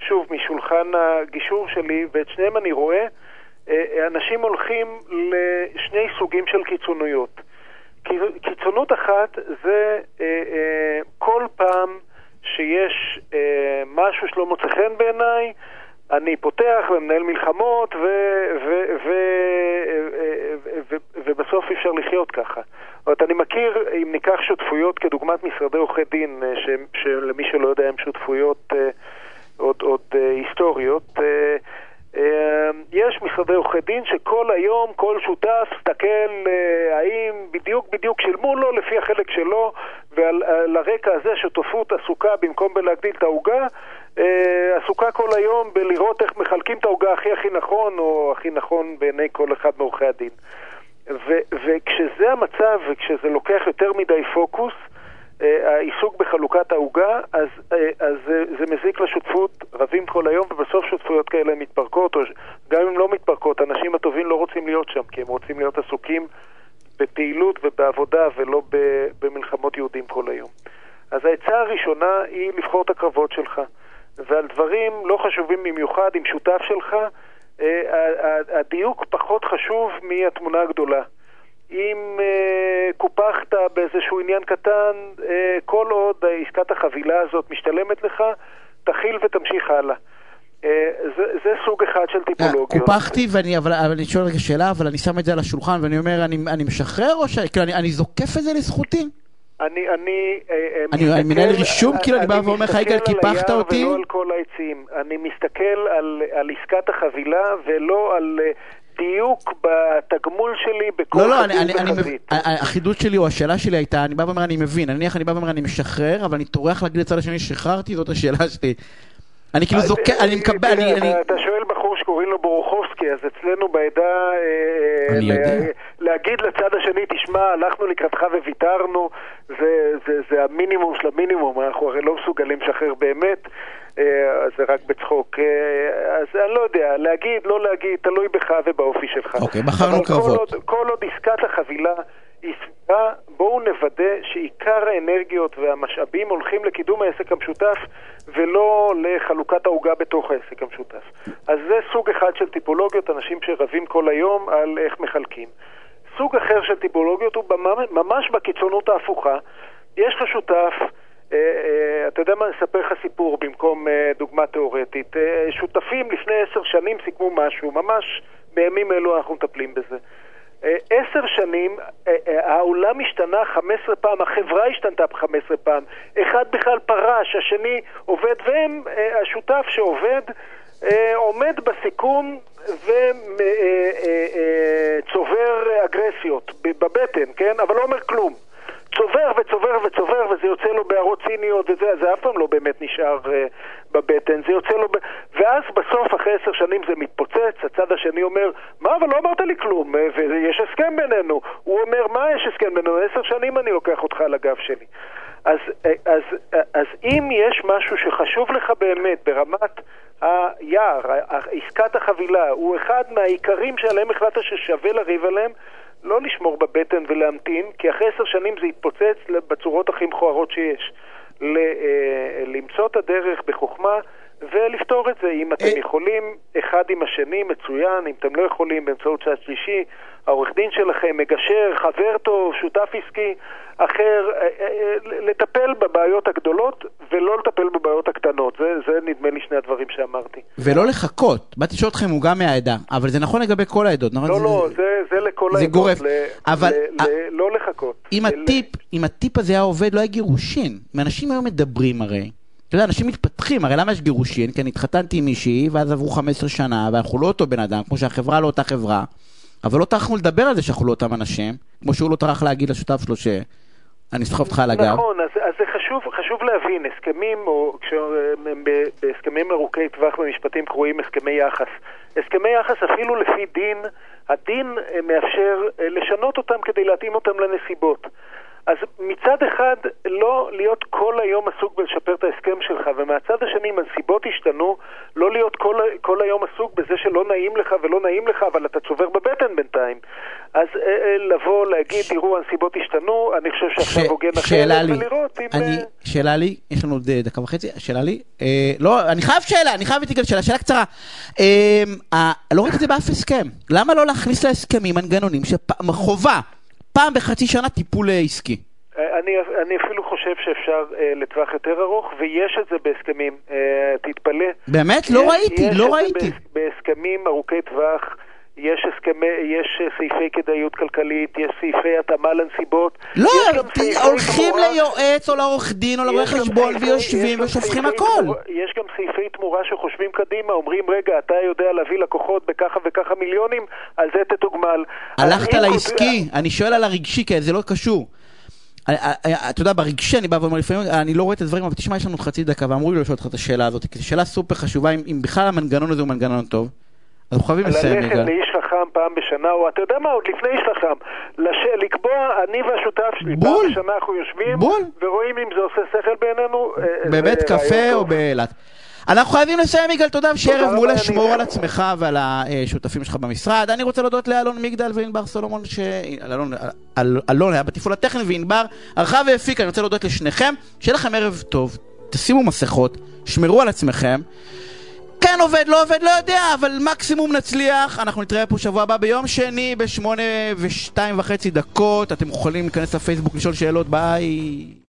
שוב, משולחן הגישור שלי, ואת שניהם אני רואה, אה, אנשים הולכים לשני סוגים של קיצוניות. קיצונות אחת זה כל פעם שיש משהו שלא מוצא חן בעיניי, אני פותח ומנהל מלחמות, ו, ו, ו, ו, ובסוף אי אפשר לחיות ככה. זאת אומרת, אני מכיר, אם ניקח שותפויות כדוגמת משרדי עורכי דין, ש, שלמי שלא יודע הם שותפויות עוד, עוד uh, היסטוריות. Uh, יש משרדי עורכי דין שכל היום, כל שותף מסתכל uh, האם בדיוק בדיוק שילמו לו לפי החלק שלו, ועל הרקע הזה שותפות עסוקה במקום בלהגדיל את העוגה, uh, עסוקה כל היום בלראות איך מחלקים את העוגה הכי הכי נכון, או הכי נכון בעיני כל אחד מעורכי הדין. ו- וכשזה המצב, וכשזה לוקח יותר מדי פוקוס, אה, העיסוק בחלוקת העוגה, אז, אה, אז זה, זה מזיק לשותפות, רבים כל היום, ובסוף שותפויות כאלה מתפרקות, או גם אם לא מתפרקות, האנשים הטובים לא רוצים להיות שם, כי הם רוצים להיות עסוקים בפעילות ובעבודה ולא במלחמות יהודים כל היום. אז העצה הראשונה היא לבחור את הקרבות שלך, ועל דברים לא חשובים במיוחד, עם שותף שלך, אה, הדיוק פחות חשוב מהתמונה הגדולה. אם אה, קופחת באיזשהו עניין קטן, אה, כל עוד עסקת החבילה הזאת משתלמת לך, תכיל ותמשיך הלאה. אה, זה, זה סוג אחד של טיפולוגיות. קופחתי, ואני, אבל, אבל אני שואל רגע שאלה, אבל אני שם את זה על השולחן ואני אומר, אני, אני משחרר או ש... כאילו, אני, אני זוקף את זה לזכותי? אני, אני, אני, אני מנהל רישום, כאילו אני בא ואומר לך, יגאל, קיפחת אותי? אני מסתכל על היער ולא על כל העצים. אני מסתכל על, על עסקת החבילה ולא על דיוק בתגמול שלי בכל לא, לא, חזית אני, אני, וחזית. אני, החידוד שלי או השאלה שלי הייתה, אני בא ואומר אני מבין, נניח אני בא ואומר אני משחרר, אבל אני טורח להגיד לצד השני שחררתי, זאת השאלה שלי. אני כאילו זוכר, אני מקבל, אני... אתה שואל בחור שקוראים לו בורוכובסקי, אז אצלנו בעדה... אה, אני יודע. להגיד לצד השני, תשמע, הלכנו לקראתך וויתרנו, זה המינימום של המינימום, אנחנו הרי לא מסוגלים לשחרר באמת. אה, זה רק בצחוק. אה, אז אני לא יודע, להגיד, לא להגיד, תלוי בך ובאופי שלך. אוקיי, בחרנו קרבות. כל עוד עסקת החבילה סבירה, בואו נוודא שעיקר האנרגיות והמשאבים הולכים לקידום העסק המשותף ולא לחלוקת העוגה בתוך העסק המשותף. אז זה סוג אחד של טיפולוגיות, אנשים שרבים כל היום על איך מחלקים. סוג אחר של טיפולוגיות הוא ממש בקיצונות ההפוכה. יש לך שותף אה, אה, אתה יודע מה, אספר לך סיפור במקום אה, דוגמה תיאורטית. שותפים לפני עשר שנים סיכמו משהו, ממש בימים אלו אנחנו מטפלים בזה. עשר שנים, העולם השתנה חמש עשרה פעם, החברה השתנתה חמש עשרה פעם. אחד בכלל פרש, השני עובד, והם, השותף שעובד, עומד בסיכון וצובר אגרסיות בבטן, כן? אבל לא אומר כלום. צובר וצובר וצובר, וזה יוצא לו בהערות ציניות, וזה זה אף פעם לא באמת נשאר uh, בבטן, זה יוצא לו... ב... ואז בסוף, אחרי עשר שנים זה מתפוצץ, הצד השני אומר, מה, אבל לא אמרת לי כלום, אה, ויש הסכם בינינו. הוא אומר, מה יש הסכם בינינו? עשר שנים אני לוקח אותך על הגב שלי. אז, אז, אז אם יש משהו שחשוב לך באמת ברמת היער, עסקת החבילה, הוא אחד מהעיקרים שעליהם החלטת ששווה לריב עליהם, לא לשמור בבטן ולהמתין, כי אחרי עשר שנים זה יתפוצץ בצורות הכי מכוערות שיש. אה, למצוא את הדרך בחוכמה ולפתור את זה. אם אתם אה. יכולים אחד עם השני, מצוין. אם אתם לא יכולים, באמצעות צד שלישי, העורך דין שלכם, מגשר, חבר טוב, שותף עסקי אחר, אה, לטפל בבעיות הגדולות ולא לטפל בבעיות הקטנות. זה, זה נדמה לי שני הדברים שאמרתי. ולא לחכות. באתי לשאול אתכם, הוא גם מהעדה, אבל זה נכון לגבי כל העדות, נכון? לא, לא, זה, זה לכל זה העדות. גורף. ל, אבל... ל, ל, לא לחכות. אם הטיפ, אם הטיפ הזה היה עובד, לא היה גירושין. אנשים היום מדברים הרי. אתה יודע, אנשים מתפתחים, הרי למה יש גירושין? כי אני התחתנתי עם מישהי, ואז עברו 15 שנה, ואנחנו לא אותו בן אדם, כמו שהחברה לא אותה חברה, אבל לא טרחנו לדבר על זה שאנחנו לא אותם אנשים, כמו שהוא לא טרח להגיד לשותף שלו שאני סוחב אותך על הגב. נכון, אז, אז זה חשוב, חשוב להבין, הסכמים, או כשהם בהסכמים ארוכי טווח במשפטים קרויים הסכמי יחס. הסכמי יחס אפילו לפי דין, הדין אה, מאפשר אה, לשנות אותם כדי להתאים אותם לנסיבות. אז מצד אחד, לא להיות כל היום עסוק בלשפר את ההסכם שלך, ומהצד השני, אם הנסיבות השתנו, לא להיות כל, כל היום עסוק בזה שלא נעים לך ולא נעים לך, אבל אתה צובר בבטן בינתיים. אז אה, אה, לבוא, להגיד, תראו, הנסיבות השתנו, אני חושב שעכשיו הוגן אחרת, ולראות אם... אני, אה... שאלה לי, יש לנו עוד דקה וחצי, שאלה לי, אה, לא, אני חייב שאלה, אני חייב להתגל שאלה, שאלה קצרה. אה, אה, לא ראיתי את זה באף הסכם. למה לא להכניס להסכמים מנגנונים שחובה? פעם בחצי שנה טיפול אה, עסקי. אה, אני, אני אפילו חושב שאפשר אה, לטווח יותר ארוך, ויש את זה בהסכמים, אה, תתפלא. באמת? לא יש, ראיתי, יש לא ראיתי. בהסכמים ארוכי טווח. יש הסכמי, יש סעיפי כדאיות כלכלית, יש סעיפי התאמה לנסיבות. לא, הולכים ליועץ או לעורך דין או לרואה חשבון ויושבים ושופכים הכל. יש גם סעיפי תמורה שחושבים קדימה, אומרים, רגע, אתה יודע להביא לקוחות בככה וככה מיליונים, על זה תתוגמל. הלכת לעסקי, אני שואל על הרגשי, כי זה לא קשור. אתה יודע, ברגשי אני בא ואומר לפעמים, אני לא רואה את הדברים, אבל תשמע, יש לנו חצי דקה, ואמרו לי לשאול אותך את השאלה הזאת, כי זו שאלה סופר חשובה, אם בכלל המנגנון הזה הוא מנגנון טוב. אנחנו חייבים לסיים, יגאל. ללכת לאיש חכם פעם בשנה, או אתה יודע מה, עוד לפני איש חכם, לש... לקבוע, אני והשותף שלי, בול. פעם בשנה אנחנו יושבים, בול. ורואים אם זה עושה שכל בעינינו. אה, בבית קפה או באילת. אנחנו חייבים לסיים, יגאל, תודה, ושיהיה ערב מעולה, שמור על עצמך ועל השותפים שלך במשרד. אני רוצה להודות לאלון מגדל וענבר סולומון, ש... אלון, אלון היה בתפעול הטכני, וענבר ערכה והפיקה, אני רוצה להודות לשניכם. שיהיה לכם ערב טוב, תשימו מסכות, שמרו על עצמכם. כן עובד, לא עובד, לא יודע, אבל מקסימום נצליח. אנחנו נתראה פה שבוע הבא ביום שני בשמונה ושתיים וחצי דקות. אתם יכולים להיכנס לפייסבוק לשאול שאלות, ביי.